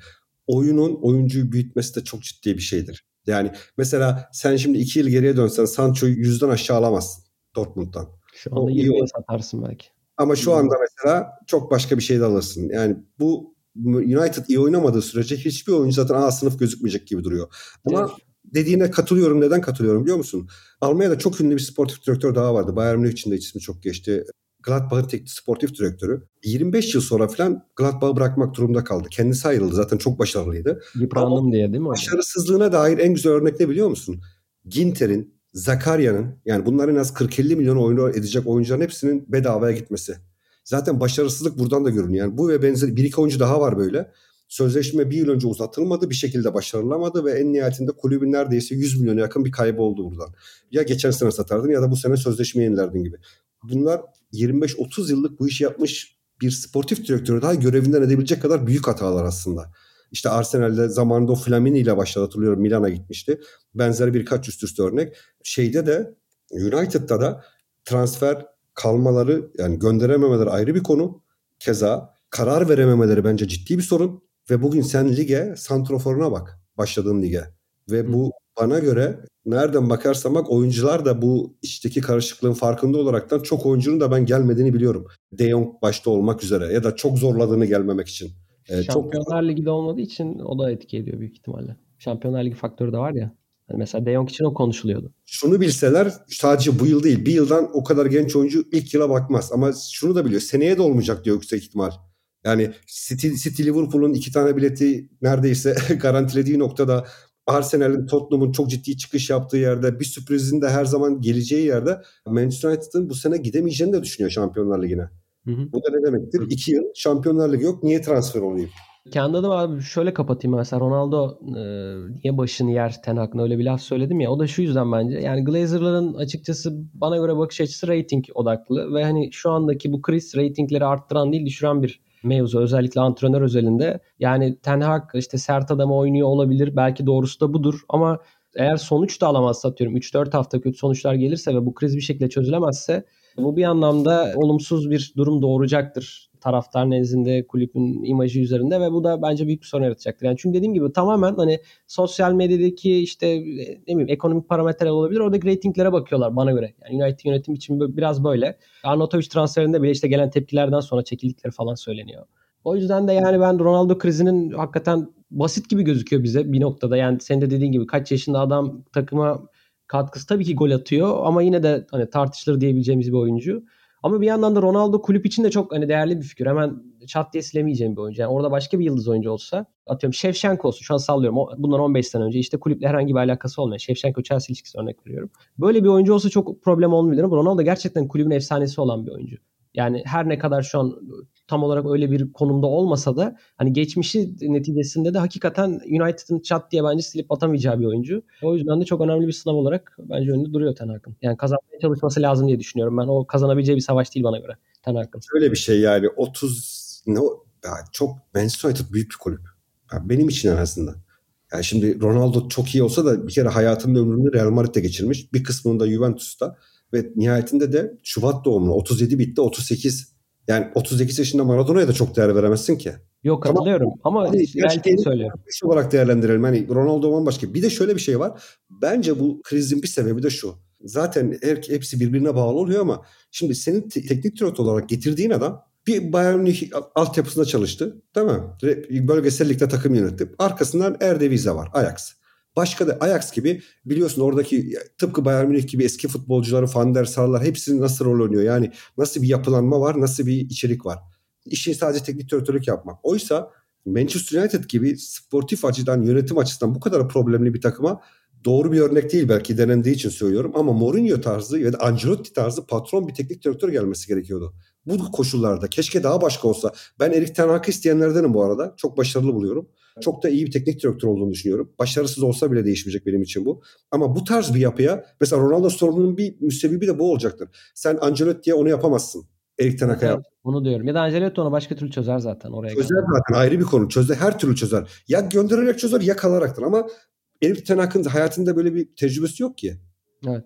oyunun oyuncuyu büyütmesi de çok ciddi bir şeydir. Yani mesela sen şimdi iki yıl geriye dönsen Sancho'yu yüzden aşağı alamazsın Dortmund'dan. Şu anda 20'ye satarsın belki. Ama şu anda mesela çok başka bir şey de alırsın. Yani bu United iyi oynamadığı sürece hiçbir oyuncu zaten A sınıf gözükmeyecek gibi duruyor. Ama evet. dediğine katılıyorum. Neden katılıyorum biliyor musun? Almanya'da çok ünlü bir sportif direktör daha vardı. Bayern Münih için de ismi çok geçti. Gladbach'ın teknik sportif direktörü 25 yıl sonra falan Gladbach'ı bırakmak durumunda kaldı. Kendisi ayrıldı zaten çok başarılıydı. Yıprandım diye değil mi? Başarısızlığına dair en güzel örnek ne biliyor musun? Ginter'in, Zakarya'nın yani bunların az 40-50 milyon oyunu edecek oyuncuların hepsinin bedavaya gitmesi. Zaten başarısızlık buradan da görünüyor. Yani bu ve benzeri bir iki oyuncu daha var böyle. Sözleşme bir yıl önce uzatılmadı. Bir şekilde başarılamadı ve en nihayetinde kulübün neredeyse 100 milyona yakın bir kaybı oldu buradan. Ya geçen sene satardın ya da bu sene sözleşme yenilerdin gibi. Bunlar 25-30 yıllık bu işi yapmış bir sportif direktörü daha görevinden edebilecek kadar büyük hatalar aslında. İşte Arsenal'de zamanında o Flamini ile başladı hatırlıyorum Milan'a gitmişti. Benzeri birkaç üst üste örnek. Şeyde de United'da da transfer kalmaları yani gönderememeleri ayrı bir konu. Keza karar verememeleri bence ciddi bir sorun. Ve bugün sen lige santroforuna bak. Başladığın lige. Ve bu bana göre nereden bakarsam bak oyuncular da bu içteki karışıklığın farkında olaraktan çok oyuncunun da ben gelmediğini biliyorum. De Jong başta olmak üzere ya da çok zorladığını gelmemek için. Ee, Şampiyonlar çok... Ligi'de olmadığı için o da etki ediyor büyük ihtimalle. Şampiyonlar Ligi faktörü de var ya. Yani mesela De Jong için o konuşuluyordu. Şunu bilseler sadece bu yıl değil bir yıldan o kadar genç oyuncu ilk yıla bakmaz. Ama şunu da biliyor seneye de olmayacak diyor yüksek ihtimal. Yani City, City Liverpool'un iki tane bileti neredeyse garantilediği noktada Arsenal'in Tottenham'ın çok ciddi çıkış yaptığı yerde bir sürprizin de her zaman geleceği yerde Manchester United'ın bu sene gidemeyeceğini de düşünüyor Şampiyonlar Ligi'ne. Hı hı. Bu da ne demektir? Hı. İki yıl Şampiyonlar Ligi yok. Niye transfer olayım? Kendi adım abi şöyle kapatayım mesela Ronaldo e, niye başını yer Ten Hag'ın öyle bir laf söyledim ya o da şu yüzden bence yani Glazer'ların açıkçası bana göre bakış açısı rating odaklı ve hani şu andaki bu kriz ratingleri arttıran değil düşüren bir mevzu özellikle antrenör özelinde. Yani Ten Hag işte sert adamı oynuyor olabilir belki doğrusu da budur ama eğer sonuç da alamazsa atıyorum 3-4 hafta kötü sonuçlar gelirse ve bu kriz bir şekilde çözülemezse bu bir anlamda olumsuz bir durum doğuracaktır taraftar nezdinde kulübün imajı üzerinde ve bu da bence büyük bir sorun yaratacaktır. Yani çünkü dediğim gibi tamamen hani sosyal medyadaki işte ne bileyim ekonomik parametreler olabilir. Oradaki reytinglere bakıyorlar bana göre. Yani United yönetim için biraz böyle. Arnautovic transferinde bile işte gelen tepkilerden sonra çekildikleri falan söyleniyor. O yüzden de yani ben Ronaldo krizinin hakikaten basit gibi gözüküyor bize bir noktada. Yani senin de dediğin gibi kaç yaşında adam takıma katkısı tabii ki gol atıyor ama yine de hani tartışılır diyebileceğimiz bir oyuncu. Ama bir yandan da Ronaldo kulüp için de çok hani değerli bir figür. Hemen çat diye silemeyeceğim bir oyuncu. Yani orada başka bir yıldız oyuncu olsa atıyorum Şevşenko olsun. Şu an sallıyorum. Bundan 15 sene önce işte kulüple herhangi bir alakası olmayan Şevşenko Chelsea ilişkisi örnek veriyorum. Böyle bir oyuncu olsa çok problem olmayabilir Ronaldo gerçekten kulübün efsanesi olan bir oyuncu. Yani her ne kadar şu an tam olarak öyle bir konumda olmasa da hani geçmişi neticesinde de hakikaten United'ın çat diye bence silip atamayacağı bir oyuncu. O yüzden de çok önemli bir sınav olarak bence önünde duruyor Ten Hag'ın. Yani kazanmaya çalışması lazım diye düşünüyorum ben. O kazanabileceği bir savaş değil bana göre Ten Hag'ın. Öyle bir şey yani 30 ne yani çok Manchester United büyük bir kulüp. Yani benim için en azından. Yani şimdi Ronaldo çok iyi olsa da bir kere hayatının ömrünü Real Madrid'de geçirmiş. Bir kısmını da Juventus'ta ve nihayetinde de Şubat doğumlu 37 bitti 38 yani 38 yaşında Maradona'ya da çok değer veremezsin ki. Yok katılıyorum ama, ama hani gerçeğini söylüyorum. Şu olarak değerlendirelim. Hani Ronaldo başka. Bir de şöyle bir şey var. Bence bu krizin bir sebebi de şu. Zaten her, hepsi birbirine bağlı oluyor ama şimdi senin te- teknik direktör olarak getirdiğin adam bir Bayern Münih altyapısında çalıştı. Değil mi? Bölgesel ligde takım yönetti. Arkasından Erdevize var. Ajax. Başka da Ajax gibi biliyorsun oradaki tıpkı Bayern Münih gibi eski futbolcuları Van der Sarlar hepsinin nasıl rol oynuyor? Yani nasıl bir yapılanma var, nasıl bir içerik var? İşi sadece teknik direktörlük yapmak. Oysa Manchester United gibi sportif açıdan, yönetim açısından bu kadar problemli bir takıma doğru bir örnek değil belki denendiği için söylüyorum ama Mourinho tarzı ya da Ancelotti tarzı patron bir teknik direktör gelmesi gerekiyordu. Bu koşullarda keşke daha başka olsa. Ben Erik Ten Hag'ı isteyenlerdenim bu arada. Çok başarılı buluyorum. Çok da iyi bir teknik direktör olduğunu düşünüyorum. Başarısız olsa bile değişmeyecek benim için bu. Ama bu tarz bir yapıya mesela Ronaldo sorununun bir müsebbibi de bu olacaktır. Sen Ancelotti'ye onu yapamazsın. Erik Ten Hag'a yap. Onu diyorum. Ya da Ancelotti onu başka türlü çözer zaten oraya. Çözer geldi. zaten ayrı bir konu. Çözer her türlü çözer. Ya göndererek çözer ya kalaraktan ama Erik Ten Hag'ın hayatında böyle bir tecrübesi yok ki. Evet.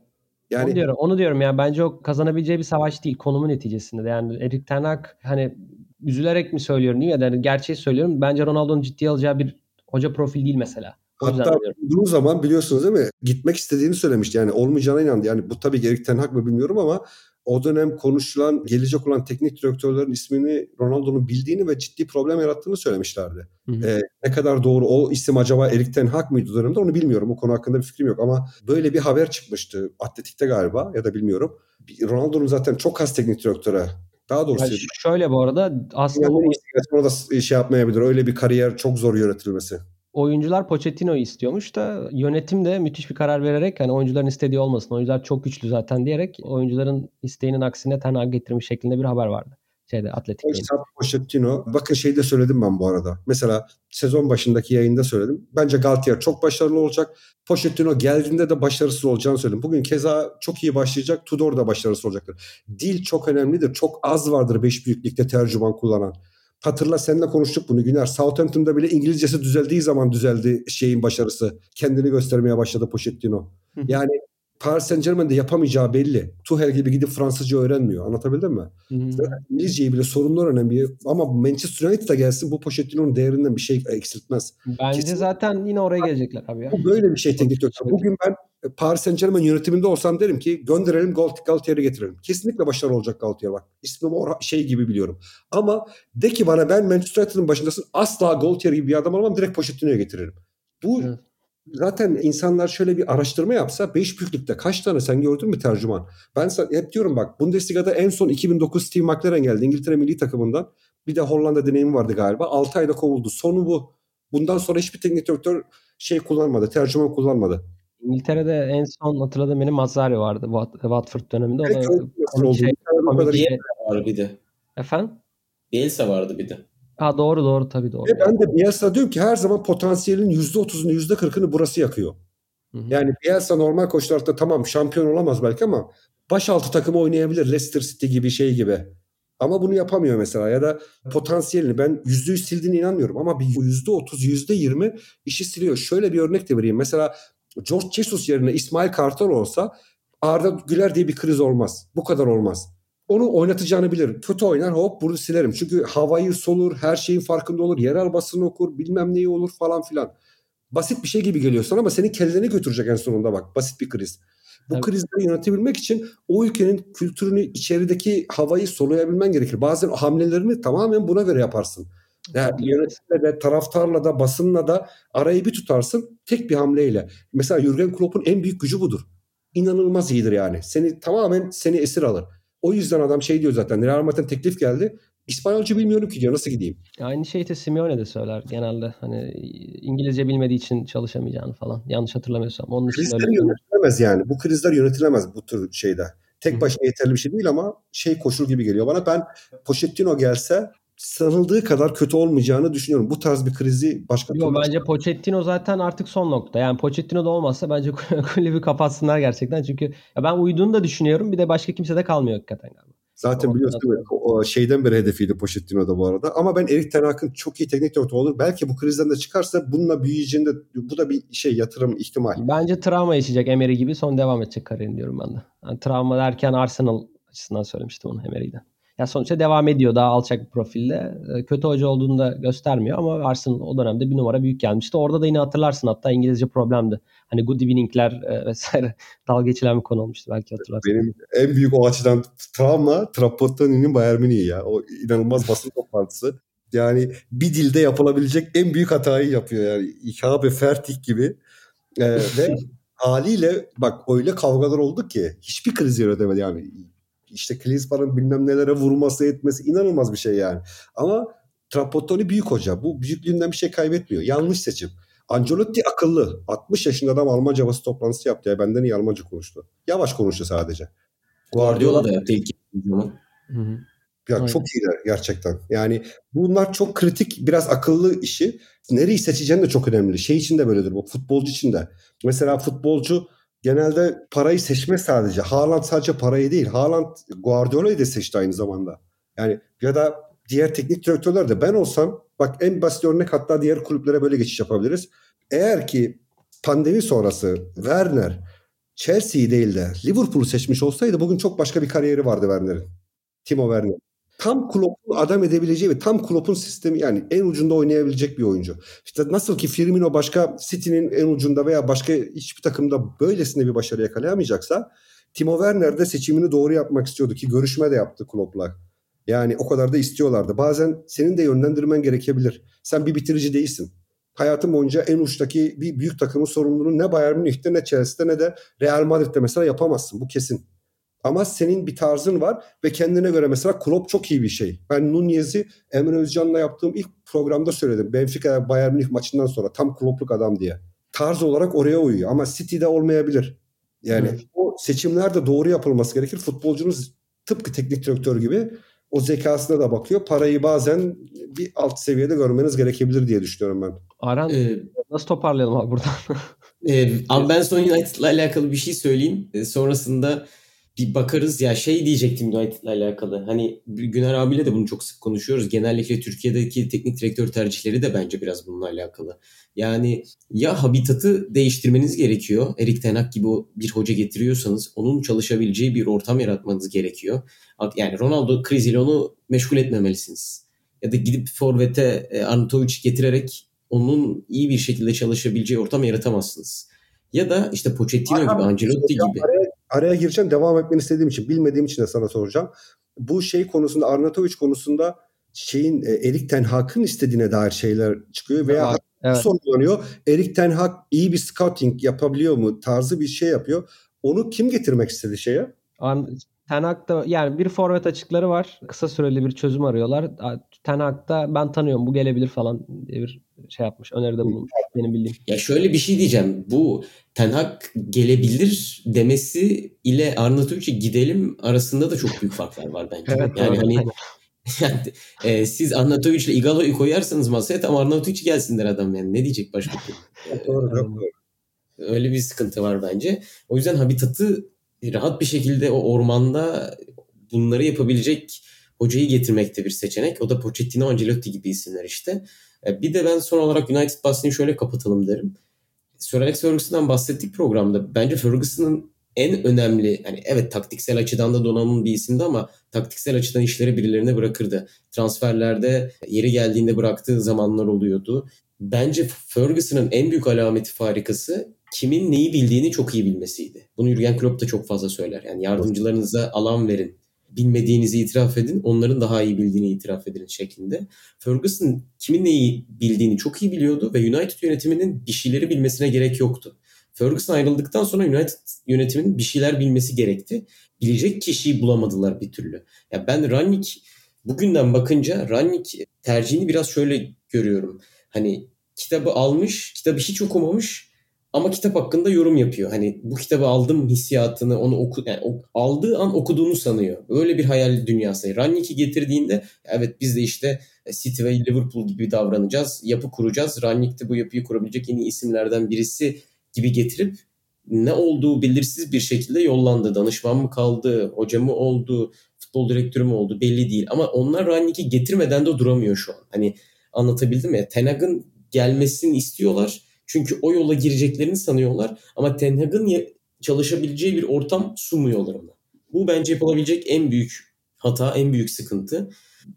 Yani onu diyorum. Onu diyorum ya bence o kazanabileceği bir savaş değil konumun neticesinde. De. Yani Erik Ten Hag hani üzülerek mi söylüyorum değil mi? Yani gerçeği söylüyorum. Bence Ronaldo'nun ciddiye alacağı bir hoca profil değil mesela. O Hatta bulduğu zaman biliyorsunuz değil mi? Gitmek istediğini söylemişti. Yani olmayacağına inandı. Yani bu tabii Erik Ten Hag mı bilmiyorum ama o dönem konuşulan, gelecek olan teknik direktörlerin ismini Ronaldo'nun bildiğini ve ciddi problem yarattığını söylemişlerdi. Ee, ne kadar doğru o isim acaba Erik Ten Hag mıydı dönemde onu bilmiyorum. O konu hakkında bir fikrim yok ama böyle bir haber çıkmıştı. Atletik'te galiba ya da bilmiyorum. Ronaldo'nun zaten çok az teknik direktöre daha doğrusu yani şöyle bu arada aslında yani o... da şey yapmayabilir. Öyle bir kariyer çok zor yönetilmesi oyuncular Pochettino'yu istiyormuş da yönetim de müthiş bir karar vererek hani oyuncuların istediği olmasın. Oyuncular çok güçlü zaten diyerek oyuncuların isteğinin aksine Ten getirmiş şeklinde bir haber vardı. Şeyde Atletik. Pochettino. Bakın şeyi de söyledim ben bu arada. Mesela sezon başındaki yayında söyledim. Bence Galtier çok başarılı olacak. Pochettino geldiğinde de başarısız olacağını söyledim. Bugün keza çok iyi başlayacak. Tudor da başarısız olacaktır. Dil çok önemlidir. Çok az vardır 5 büyüklükte tercüman kullanan. Hatırla seninle konuştuk bunu Güner. Southampton'da bile İngilizcesi düzeldiği zaman düzeldi şeyin başarısı. Kendini göstermeye başladı Pochettino. Yani Paris Saint Germain'de yapamayacağı belli. Tuhel gibi gidip Fransızca öğrenmiyor. Anlatabildim mi? Zaten İngilizceyi bile sorunlar önemli. Ama Manchester United'a gelsin bu Pochettino'nun değerinden bir şey eksiltmez. Bence Kesin. zaten yine oraya gelecekler abi ya. Bu böyle bir şey teknik direktör. Bugün ben Paris Saint Germain yönetiminde olsam derim ki gönderelim Galtier'i getirelim. Kesinlikle başarılı olacak Galtier bak. İsmimi şey gibi biliyorum. Ama de ki bana ben Manchester United'ın başındasın asla Galtier gibi bir adam olmam direkt Pochettino'ya getiririm. Bu evet. Zaten insanlar şöyle bir araştırma yapsa 5 büyüklükte kaç tane sen gördün mü tercüman? Ben hep diyorum bak Bundesliga'da en son 2009 Steve McLaren geldi İngiltere milli takımından. Bir de Hollanda deneyimi vardı galiba. 6 ayda kovuldu. Sonu bu. Bundan sonra hiçbir teknik direktör şey kullanmadı, tercüman kullanmadı. İngiltere'de en son hatırladığım benim Mazzari vardı Watford döneminde. O da komik şey, komik şey. var bir de. Efendim? Bielsa vardı bir de. Ha doğru doğru tabii doğru. Ve ben de Bielsa diyorum ki her zaman potansiyelin %30'unu %40'ını burası yakıyor. Hı hı. Yani Bielsa normal koşullarda tamam şampiyon olamaz belki ama baş altı takımı oynayabilir. Leicester City gibi şey gibi. Ama bunu yapamıyor mesela ya da potansiyelini ben yüzde yüz sildiğine inanmıyorum ama bir yüzde otuz yüzde yirmi işi siliyor. Şöyle bir örnek de vereyim. Mesela George Jesus yerine İsmail Kartal olsa Arda Güler diye bir kriz olmaz. Bu kadar olmaz. Onu oynatacağını bilir. Kötü oynar hop bunu silerim. Çünkü havayı solur, her şeyin farkında olur, yerel basın okur, bilmem neyi olur falan filan. Basit bir şey gibi geliyor sana ama senin kelleni götürecek en sonunda bak. Basit bir kriz. Bu Tabii. krizleri yönetebilmek için o ülkenin kültürünü, içerideki havayı soluyabilmen gerekir. Bazen hamlelerini tamamen buna göre yaparsın. Yani yönetimle de taraftarla da basınla da arayı bir tutarsın tek bir hamleyle. Mesela Jurgen Klopp'un en büyük gücü budur. İnanılmaz iyidir yani. Seni tamamen seni esir alır. O yüzden adam şey diyor zaten. Real Madrid'den teklif geldi. İspanyolca bilmiyorum ki diyor. Nasıl gideyim? Aynı şeyi de Simeone de söyler genelde. Hani İngilizce bilmediği için çalışamayacağını falan. Yanlış hatırlamıyorsam. Onun için Krizler öyle yönetilemez yani. Bu krizler yönetilemez bu tür şeyde. Tek başına yeterli bir şey değil ama şey koşul gibi geliyor bana. Ben Pochettino gelse sanıldığı kadar kötü olmayacağını düşünüyorum. Bu tarz bir krizi başka Yok bence Pochettino zaten artık son nokta. Yani Pochettino da olmazsa bence kulübü kapatsınlar gerçekten. Çünkü ya ben uyduğunu da düşünüyorum. Bir de başka kimse de kalmıyor hakikaten galiba. Zaten o biliyorsun değil mi? O şeyden beri hedefiydi Pochettino'da bu arada. Ama ben Erik Ten Hag'ın çok iyi teknik direktör olur. Belki bu krizden de çıkarsa bununla büyüyeceğinde bu da bir şey yatırım ihtimal. Bence travma yaşayacak Emery gibi son devam edecek kariyerini diyorum ben de. Yani travma derken Arsenal açısından söylemiştim onu Emery'den. Ya sonuçta devam ediyor daha alçak bir profille. Ee, kötü hoca olduğunu da göstermiyor ama Arsenal o dönemde bir numara büyük gelmişti. Orada da yine hatırlarsın hatta İngilizce problemdi. Hani good evening'ler e, vesaire dalga geçilen bir konu olmuştu belki hatırlarsın. Benim en büyük o açıdan travma Trapattoni'nin Bayern Münih ya. O inanılmaz basın toplantısı. Yani bir dilde yapılabilecek en büyük hatayı yapıyor yani. İkabe Fertik gibi. Ee, ve haliyle bak öyle kavgalar oldu ki hiçbir kriz yönetemedi yani işte Klinsmann'ın bilmem nelere vurması etmesi inanılmaz bir şey yani. Ama Trapattoni büyük hoca. Bu büyüklüğünden bir şey kaybetmiyor. Yanlış seçim. Ancelotti akıllı. 60 yaşında adam Almanca basın toplantısı yaptı ya. Benden iyi Almanca konuştu. Yavaş konuştu sadece. Guardiola da yaptı ilk zaman. Ya Aynen. çok iyiler gerçekten. Yani bunlar çok kritik, biraz akıllı işi. Nereyi seçeceğin de çok önemli. Şey için de böyledir bu. Futbolcu için de. Mesela futbolcu genelde parayı seçme sadece. Haaland sadece parayı değil. Haaland Guardiola'yı da seçti aynı zamanda. Yani ya da diğer teknik direktörler de ben olsam bak en basit örnek hatta diğer kulüplere böyle geçiş yapabiliriz. Eğer ki pandemi sonrası Werner Chelsea'yi değil de Liverpool'u seçmiş olsaydı bugün çok başka bir kariyeri vardı Werner'in. Timo Werner tam Klopp'un adam edebileceği ve tam Klopp'un sistemi yani en ucunda oynayabilecek bir oyuncu. İşte nasıl ki Firmino başka City'nin en ucunda veya başka hiçbir takımda böylesine bir başarı yakalayamayacaksa Timo Werner de seçimini doğru yapmak istiyordu ki görüşme de yaptı Klopp'la. Yani o kadar da istiyorlardı. Bazen senin de yönlendirmen gerekebilir. Sen bir bitirici değilsin. Hayatım boyunca en uçtaki bir büyük takımın sorumluluğunu ne Bayern Münih'te ne Chelsea'de ne de Real Madrid'de mesela yapamazsın. Bu kesin. Ama senin bir tarzın var ve kendine göre mesela Klopp çok iyi bir şey. Ben Nunez'i Emre Özcan'la yaptığım ilk programda söyledim. Benfica Bayern Münih maçından sonra tam Klopp'luk adam diye. Tarz olarak oraya uyuyor ama City'de olmayabilir. Yani evet. o seçimler de doğru yapılması gerekir. Futbolcunuz tıpkı teknik direktör gibi o zekasına da bakıyor. Parayı bazen bir alt seviyede görmeniz gerekebilir diye düşünüyorum ben. Aran ee, nasıl toparlayalım abi buradan? e, abi ben son United'la alakalı bir şey söyleyeyim. E, sonrasında bir bakarız ya şey diyecektim United'la alakalı. Hani Güner abiyle de bunu çok sık konuşuyoruz. Genellikle Türkiye'deki teknik direktör tercihleri de bence biraz bununla alakalı. Yani ya habitatı değiştirmeniz gerekiyor. Erik Ten Hag gibi bir hoca getiriyorsanız onun çalışabileceği bir ortam yaratmanız gerekiyor. Yani Ronaldo kriziyle onu meşgul etmemelisiniz. Ya da gidip Forvet'e e, Arnautovic getirerek onun iyi bir şekilde çalışabileceği ortam yaratamazsınız. Ya da işte Pochettino Aha, gibi, Ancelotti gibi. Araya, araya gireceğim. Devam etmeni istediğim için, bilmediğim için de sana soracağım. Bu şey konusunda, Arnautovic konusunda şeyin e, Erik Ten Hag'ın istediğine dair şeyler çıkıyor veya evet, evet. sorgulanıyor. Erik Ten Hag iyi bir scouting yapabiliyor mu tarzı bir şey yapıyor. Onu kim getirmek istedi şeye? Ten Hag'da yani bir forvet açıkları var. Kısa süreli bir çözüm arıyorlar. Ten Hag'da ben tanıyorum bu gelebilir falan diye bir şey yapmış. Öneride bulunmuş benim bildiğim. Ya şöyle bir şey diyeceğim. Bu Ten Hag gelebilir demesi ile Arnatovic'e gidelim arasında da çok büyük farklar var bence. Evet, yani hani yani, e, siz Arnautovic ile Igalo'yu koyarsanız masaya tam Arnautovic gelsinler adam yani. Ne diyecek başka bir doğru, Öyle bir sıkıntı var bence. O yüzden habitatı rahat bir şekilde o ormanda bunları yapabilecek hocayı getirmekte bir seçenek. O da Pochettino, Ancelotti gibi isimler işte. E, bir de ben son olarak United bahsini şöyle kapatalım derim. Sir Alex Ferguson'dan bahsettik programda. Bence Ferguson'ın en önemli hani evet taktiksel açıdan da donanımlı bir isimdi ama taktiksel açıdan işleri birilerine bırakırdı. Transferlerde yeri geldiğinde bıraktığı zamanlar oluyordu. Bence Ferguson'ın en büyük alameti farikası kimin neyi bildiğini çok iyi bilmesiydi. Bunu Jurgen Klopp da çok fazla söyler. Yani yardımcılarınıza alan verin. Bilmediğinizi itiraf edin. Onların daha iyi bildiğini itiraf edin şeklinde. Ferguson kimin neyi bildiğini çok iyi biliyordu ve United yönetiminin bir şeyleri bilmesine gerek yoktu. Ferguson ayrıldıktan sonra United yönetiminin bir şeyler bilmesi gerekti. Bilecek kişiyi bulamadılar bir türlü. Ya ben Rannik bugünden bakınca Rannik tercihini biraz şöyle görüyorum. Hani kitabı almış, kitabı hiç okumamış ama kitap hakkında yorum yapıyor. Hani bu kitabı aldım hissiyatını onu oku yani aldığı an okuduğunu sanıyor. Öyle bir hayal dünyası. Rannik'i getirdiğinde evet biz de işte City ve Liverpool gibi davranacağız. Yapı kuracağız. Rannik de bu yapıyı kurabilecek yeni isimlerden birisi gibi getirip ne olduğu belirsiz bir şekilde yollandı. Danışman mı kaldı, hoca mı oldu, futbol direktörü mü oldu belli değil. Ama onlar Rannik'i getirmeden de duramıyor şu an. Hani anlatabildim mi? Tenag'ın gelmesini istiyorlar çünkü o yola gireceklerini sanıyorlar ama Ten Hag'ın çalışabileceği bir ortam sunmuyorlar ona. Bu bence yapılabilecek en büyük hata, en büyük sıkıntı.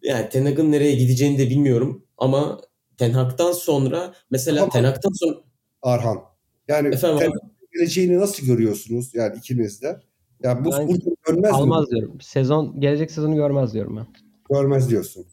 Yani Ten Hag'ın nereye gideceğini de bilmiyorum ama Ten Hag'dan sonra mesela ama, Ten Hag'dan sonra Arhan yani Efendim, Ten geleceğini nasıl görüyorsunuz yani ikiniz de? Yani bu ben, görmez almaz mi? diyorum. Sezon gelecek sezonu görmez diyorum ben. Görmez diyorsun.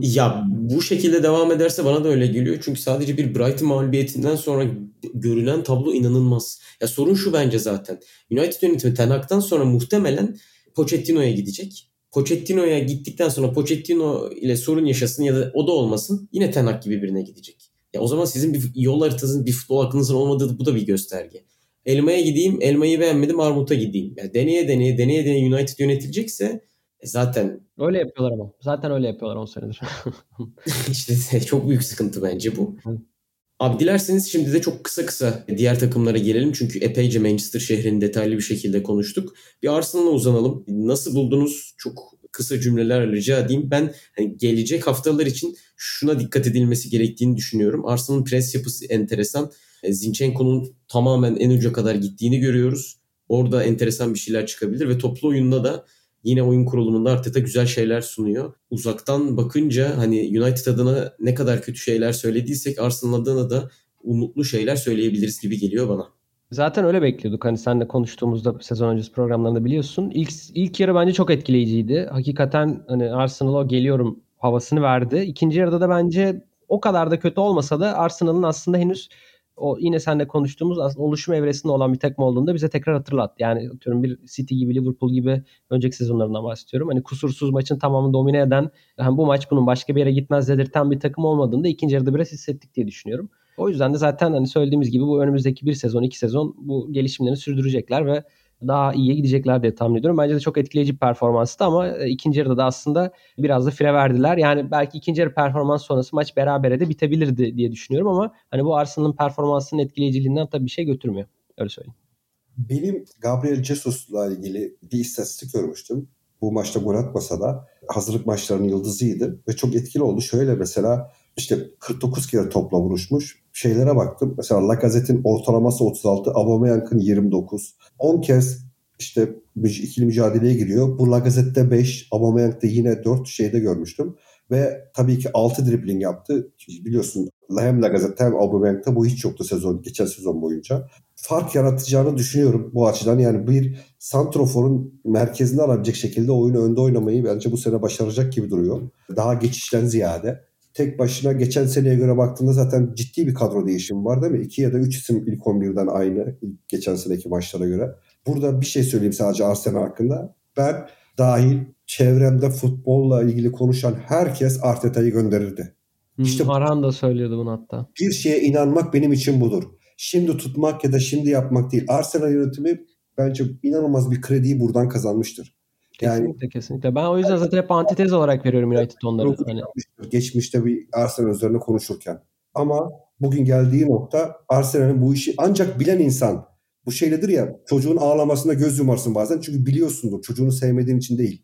Ya bu şekilde devam ederse bana da öyle geliyor. Çünkü sadece bir Brighton mağlubiyetinden sonra görülen tablo inanılmaz. Ya sorun şu bence zaten. United yönetimi Ten Hag'dan sonra muhtemelen Pochettino'ya gidecek. Pochettino'ya gittikten sonra Pochettino ile sorun yaşasın ya da o da olmasın yine Ten Hag gibi birine gidecek. Ya o zaman sizin bir yol haritanızın bir futbol aklınızın olmadığı bu da bir gösterge. Elmaya gideyim, elmayı beğenmedim Armut'a gideyim. Ya deneye deneye deneye deneye United yönetilecekse e zaten öyle yapıyorlar ama. Zaten öyle yapıyorlar 10 senedir. İşte çok büyük sıkıntı bence bu. Abi dilerseniz şimdi de çok kısa kısa diğer takımlara gelelim. Çünkü epeyce Manchester şehrini detaylı bir şekilde konuştuk. Bir Arsenal'a uzanalım. Nasıl buldunuz? Çok kısa cümleler rica edeyim. Ben hani gelecek haftalar için şuna dikkat edilmesi gerektiğini düşünüyorum. Arsenal'ın pres yapısı enteresan. E, Zinchenko'nun tamamen en uca kadar gittiğini görüyoruz. Orada enteresan bir şeyler çıkabilir ve toplu oyunda da yine oyun kurulumunda Arteta güzel şeyler sunuyor. Uzaktan bakınca hani United adına ne kadar kötü şeyler söylediysek Arsenal adına da umutlu şeyler söyleyebiliriz gibi geliyor bana. Zaten öyle bekliyorduk. Hani seninle konuştuğumuzda sezon öncesi programlarında biliyorsun. İlk, ilk yarı bence çok etkileyiciydi. Hakikaten hani Arsenal'a geliyorum havasını verdi. İkinci yarıda da bence o kadar da kötü olmasa da Arsenal'ın aslında henüz o yine seninle konuştuğumuz aslında oluşum evresinde olan bir takım olduğunu da bize tekrar hatırlat. Yani atıyorum bir City gibi Liverpool gibi önceki sezonlarından bahsediyorum. Hani kusursuz maçın tamamını domine eden yani bu maç bunun başka bir yere gitmez dedirten bir takım olmadığını da ikinci yarıda biraz hissettik diye düşünüyorum. O yüzden de zaten hani söylediğimiz gibi bu önümüzdeki bir sezon, iki sezon bu gelişimlerini sürdürecekler ve daha iyiye gidecekler diye tahmin ediyorum. Bence de çok etkileyici bir performanstı ama e, ikinci yarıda da aslında biraz da fire verdiler. Yani belki ikinci yarı performans sonrası maç berabere de bitebilirdi diye düşünüyorum ama hani bu Arsenal'ın performansının etkileyiciliğinden tabii bir şey götürmüyor. Öyle söyleyeyim. Benim Gabriel Jesus'la ilgili bir istatistik görmüştüm. Bu maçta gol atmasa da hazırlık maçlarının yıldızıydı ve çok etkili oldu. Şöyle mesela işte 49 kere topla vuruşmuş. Şeylere baktım. Mesela Lacazette'in ortalaması 36, Aubameyang'ın 29. 10 kez işte ikili mücadeleye giriyor. Bu Lacazette'de 5, Aubameyang'da yine 4 şeyde görmüştüm. Ve tabii ki 6 dribbling yaptı. Biliyorsun hem Lacazette hem Aubameyang'da bu hiç yoktu sezon, geçen sezon boyunca. Fark yaratacağını düşünüyorum bu açıdan. Yani bir Santrofor'un merkezinde alabilecek şekilde oyunu önde oynamayı bence bu sene başaracak gibi duruyor. Daha geçişten ziyade tek başına geçen seneye göre baktığında zaten ciddi bir kadro değişimi var değil mi? İki ya da üç isim ilk 11'den aynı ilk geçen seneki maçlara göre. Burada bir şey söyleyeyim sadece Arsenal hakkında. Ben dahil çevremde futbolla ilgili konuşan herkes Arteta'yı gönderirdi. İşte Aran da söylüyordu bunu hatta. Bir şeye inanmak benim için budur. Şimdi tutmak ya da şimdi yapmak değil. Arsenal yönetimi bence inanılmaz bir krediyi buradan kazanmıştır. Yani, kesinlikle. Ben o yüzden zaten hep antitez olarak veriyorum United onları. Hani. Geçmişte bir Arsenal üzerine konuşurken. Ama bugün geldiği nokta Arsenal'in bu işi ancak bilen insan bu şeyledir ya çocuğun ağlamasında göz yumarsın bazen çünkü biliyorsundur çocuğunu sevmediğin için değil.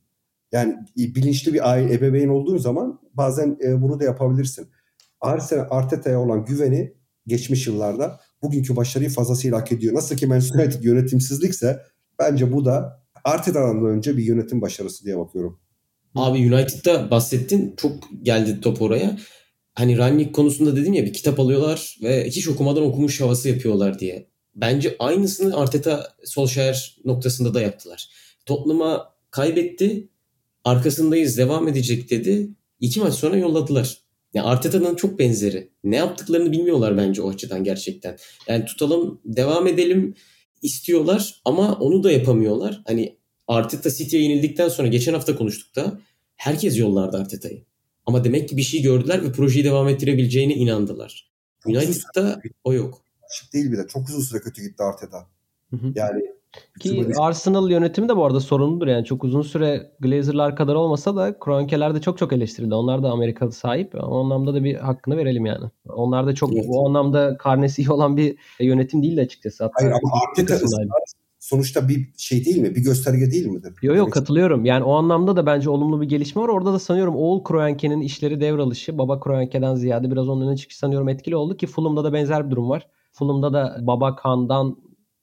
Yani bilinçli bir aile ebeveyn olduğun zaman bazen e, bunu da yapabilirsin. Arsenal Arteta'ya olan güveni geçmiş yıllarda bugünkü başarıyı fazlasıyla hak ediyor. Nasıl ki Manchester United yönetimsizlikse bence bu da Arteta'dan önce bir yönetim başarısı diye bakıyorum. Abi United'da bahsettin. Çok geldi top oraya. Hani Rangnick konusunda dedim ya bir kitap alıyorlar ve hiç okumadan okumuş havası yapıyorlar diye. Bence aynısını Arteta Solskjaer noktasında da yaptılar. Tottenham'a kaybetti. Arkasındayız devam edecek dedi. İki maç sonra yolladılar. Yani Arteta'nın çok benzeri. Ne yaptıklarını bilmiyorlar bence o açıdan gerçekten. Yani tutalım devam edelim istiyorlar ama onu da yapamıyorlar. Hani Arteta City'ye yenildikten sonra geçen hafta konuştuk da herkes yollardı Arteta'yı. Ama demek ki bir şey gördüler ve projeyi devam ettirebileceğine inandılar. United'da o yok. Açık değil bile. Çok uzun süre kötü gitti Arteta. Yani ki Arsenal yönetimi de bu arada sorumludur yani çok uzun süre Glazer'lar kadar olmasa da Kroenke'ler de çok çok eleştirildi. Onlar da Amerikalı sahip. O anlamda da bir hakkını verelim yani. Onlar da çok evet. bu anlamda karnesi iyi olan bir yönetim değil de açıkçası. Hatta Hayır ama Arteta sonuçta bir şey değil mi? Bir gösterge değil midir? Yok yok katılıyorum. Yani o anlamda da bence olumlu bir gelişme var. Orada da sanıyorum oğul Kroenke'nin işleri devralışı baba Kroenke'den ziyade biraz onun öne çıkışı sanıyorum etkili oldu ki Fulham'da da benzer bir durum var. Fulham'da da baba Kan'dan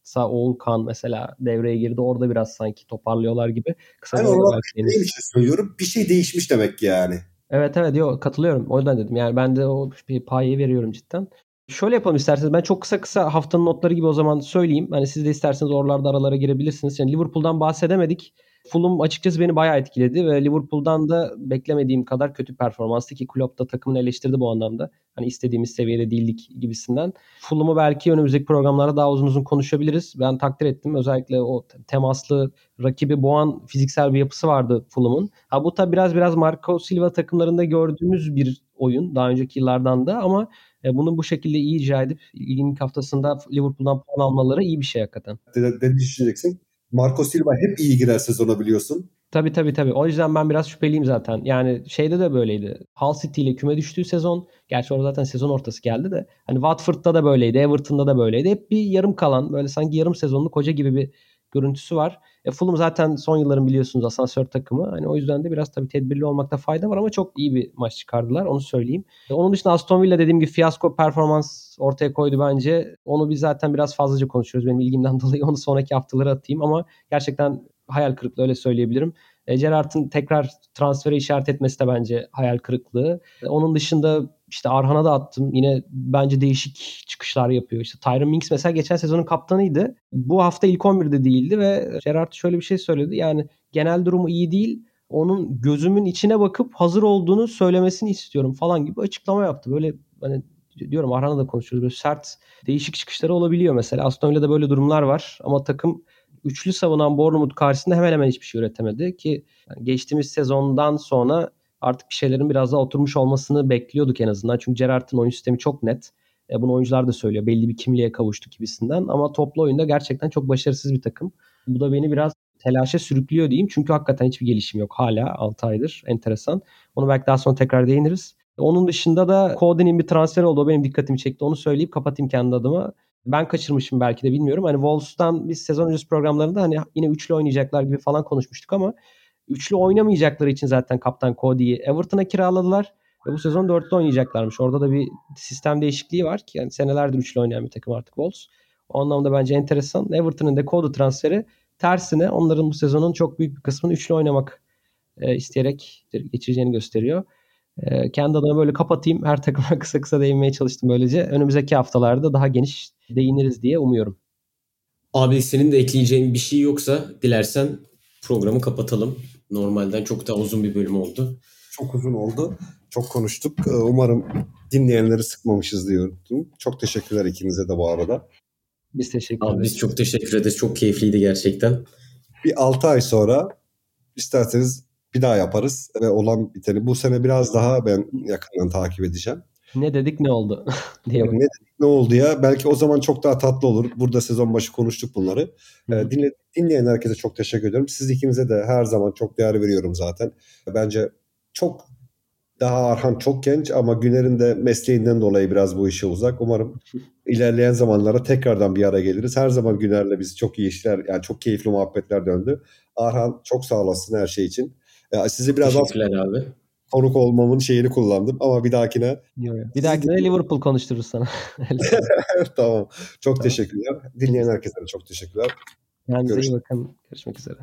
Sa Oğulkan mesela devreye girdi. Orada biraz sanki toparlıyorlar gibi. Kısa yani olarak bir şey söylüyorum. Bir şey değişmiş demek ki yani. Evet evet yok katılıyorum. O yüzden dedim. Yani ben de o bir payı veriyorum cidden. Şöyle yapalım isterseniz. Ben çok kısa kısa haftanın notları gibi o zaman söyleyeyim. Hani siz de isterseniz oralarda aralara girebilirsiniz. Yani Liverpool'dan bahsedemedik. Fulham açıkçası beni bayağı etkiledi ve Liverpool'dan da beklemediğim kadar kötü performanstı ki Klopp da takımını eleştirdi bu anlamda. Hani istediğimiz seviyede değildik gibisinden. Fulham'ı belki önümüzdeki programlarda daha uzun uzun konuşabiliriz. Ben takdir ettim. Özellikle o temaslı rakibi boğan fiziksel bir yapısı vardı Fulham'ın. Ha bu tabi biraz biraz Marco Silva takımlarında gördüğümüz bir oyun daha önceki yıllardan da ama e, bunu bu şekilde iyi icra edip ilk haftasında Liverpool'dan puan almaları iyi bir şey hakikaten. Ne düşüneceksin? Marco Silva hep iyi girer sezona biliyorsun. Tabii tabii tabii. O yüzden ben biraz şüpheliyim zaten. Yani şeyde de böyleydi. Hull City ile küme düştüğü sezon. Gerçi orada zaten sezon ortası geldi de. Hani Watford'da da böyleydi. Everton'da da böyleydi. Hep bir yarım kalan böyle sanki yarım sezonluk hoca gibi bir görüntüsü var. E, Fulham zaten son yılların biliyorsunuz asansör takımı. Hani o yüzden de biraz tabii tedbirli olmakta fayda var ama çok iyi bir maç çıkardılar. Onu söyleyeyim. E, onun dışında Aston Villa dediğim gibi fiyasko performans ortaya koydu bence. Onu biz zaten biraz fazlaca konuşuyoruz. Benim ilgimden dolayı onu sonraki haftalara atayım ama gerçekten hayal kırıklığı öyle söyleyebilirim. E, Gerrard'ın tekrar transferi işaret etmesi de bence hayal kırıklığı. E, onun dışında işte Arhan'a da attım. Yine bence değişik çıkışlar yapıyor. İşte Tyron Minks mesela geçen sezonun kaptanıydı. Bu hafta ilk 11'de değildi ve Gerard şöyle bir şey söyledi. Yani genel durumu iyi değil. Onun gözümün içine bakıp hazır olduğunu söylemesini istiyorum falan gibi açıklama yaptı. Böyle hani diyorum Arhan'la da konuşuyoruz. Böyle sert değişik çıkışları olabiliyor mesela. Aston Villa'da böyle durumlar var ama takım üçlü savunan Bournemouth karşısında hemen hemen hiçbir şey üretemedi ki yani geçtiğimiz sezondan sonra artık bir şeylerin biraz daha oturmuş olmasını bekliyorduk en azından. Çünkü Gerrard'ın oyun sistemi çok net. E, bunu oyuncular da söylüyor. Belli bir kimliğe kavuştu gibisinden. Ama toplu oyunda gerçekten çok başarısız bir takım. Bu da beni biraz telaşa sürüklüyor diyeyim. Çünkü hakikaten hiçbir gelişim yok hala 6 aydır. Enteresan. Onu belki daha sonra tekrar değiniriz. Onun dışında da Cody'nin bir transfer oldu. O benim dikkatimi çekti. Onu söyleyip kapatayım kendi adıma. Ben kaçırmışım belki de bilmiyorum. Hani Wolves'tan biz sezon öncesi programlarında hani yine üçlü oynayacaklar gibi falan konuşmuştuk ama üçlü oynamayacakları için zaten kaptan Cody'yi Everton'a kiraladılar. Ve bu sezon dörtlü oynayacaklarmış. Orada da bir sistem değişikliği var ki yani senelerdir üçlü oynayan bir takım artık Wolves. O anlamda bence enteresan. Everton'ın da Cody transferi tersine onların bu sezonun çok büyük bir kısmını üçlü oynamak e, isteyerek geçireceğini gösteriyor. E, kendi adıma böyle kapatayım. Her takıma kısa kısa değinmeye çalıştım böylece. Önümüzdeki haftalarda daha geniş değiniriz diye umuyorum. Abi senin de ekleyeceğin bir şey yoksa dilersen programı kapatalım. Normalden çok daha uzun bir bölüm oldu. Çok uzun oldu. Çok konuştuk. Ee, umarım dinleyenleri sıkmamışız diyorum. Çok teşekkürler ikinize de bu arada. Biz teşekkür ederiz. Biz çok teşekkür ederiz. Çok keyifliydi gerçekten. Bir 6 ay sonra isterseniz bir daha yaparız ve olan biteni bu sene biraz daha ben yakından takip edeceğim. Ne dedik ne oldu diye. ne dedik ne oldu ya? Belki o zaman çok daha tatlı olur. Burada sezon başı konuştuk bunları. Ee, dinle, dinleyen herkese çok teşekkür ediyorum. Siz ikinize de her zaman çok değer veriyorum zaten. Bence çok daha Arhan çok genç ama Güner'in de mesleğinden dolayı biraz bu işe uzak. Umarım ilerleyen zamanlara tekrardan bir araya geliriz. Her zaman Güner'le biz çok iyi işler, yani çok keyifli muhabbetler döndü. Arhan çok sağ olasın her şey için. Ee, sizi biraz Teşekkürler abi. Konuk olmamın şeyini kullandım ama bir dahakine bir dahakine Liverpool konuştururuz sana. tamam. Çok teşekkürler. Dinleyen herkese çok teşekkürler. Kendinize iyi bakın. Görüşmek üzere.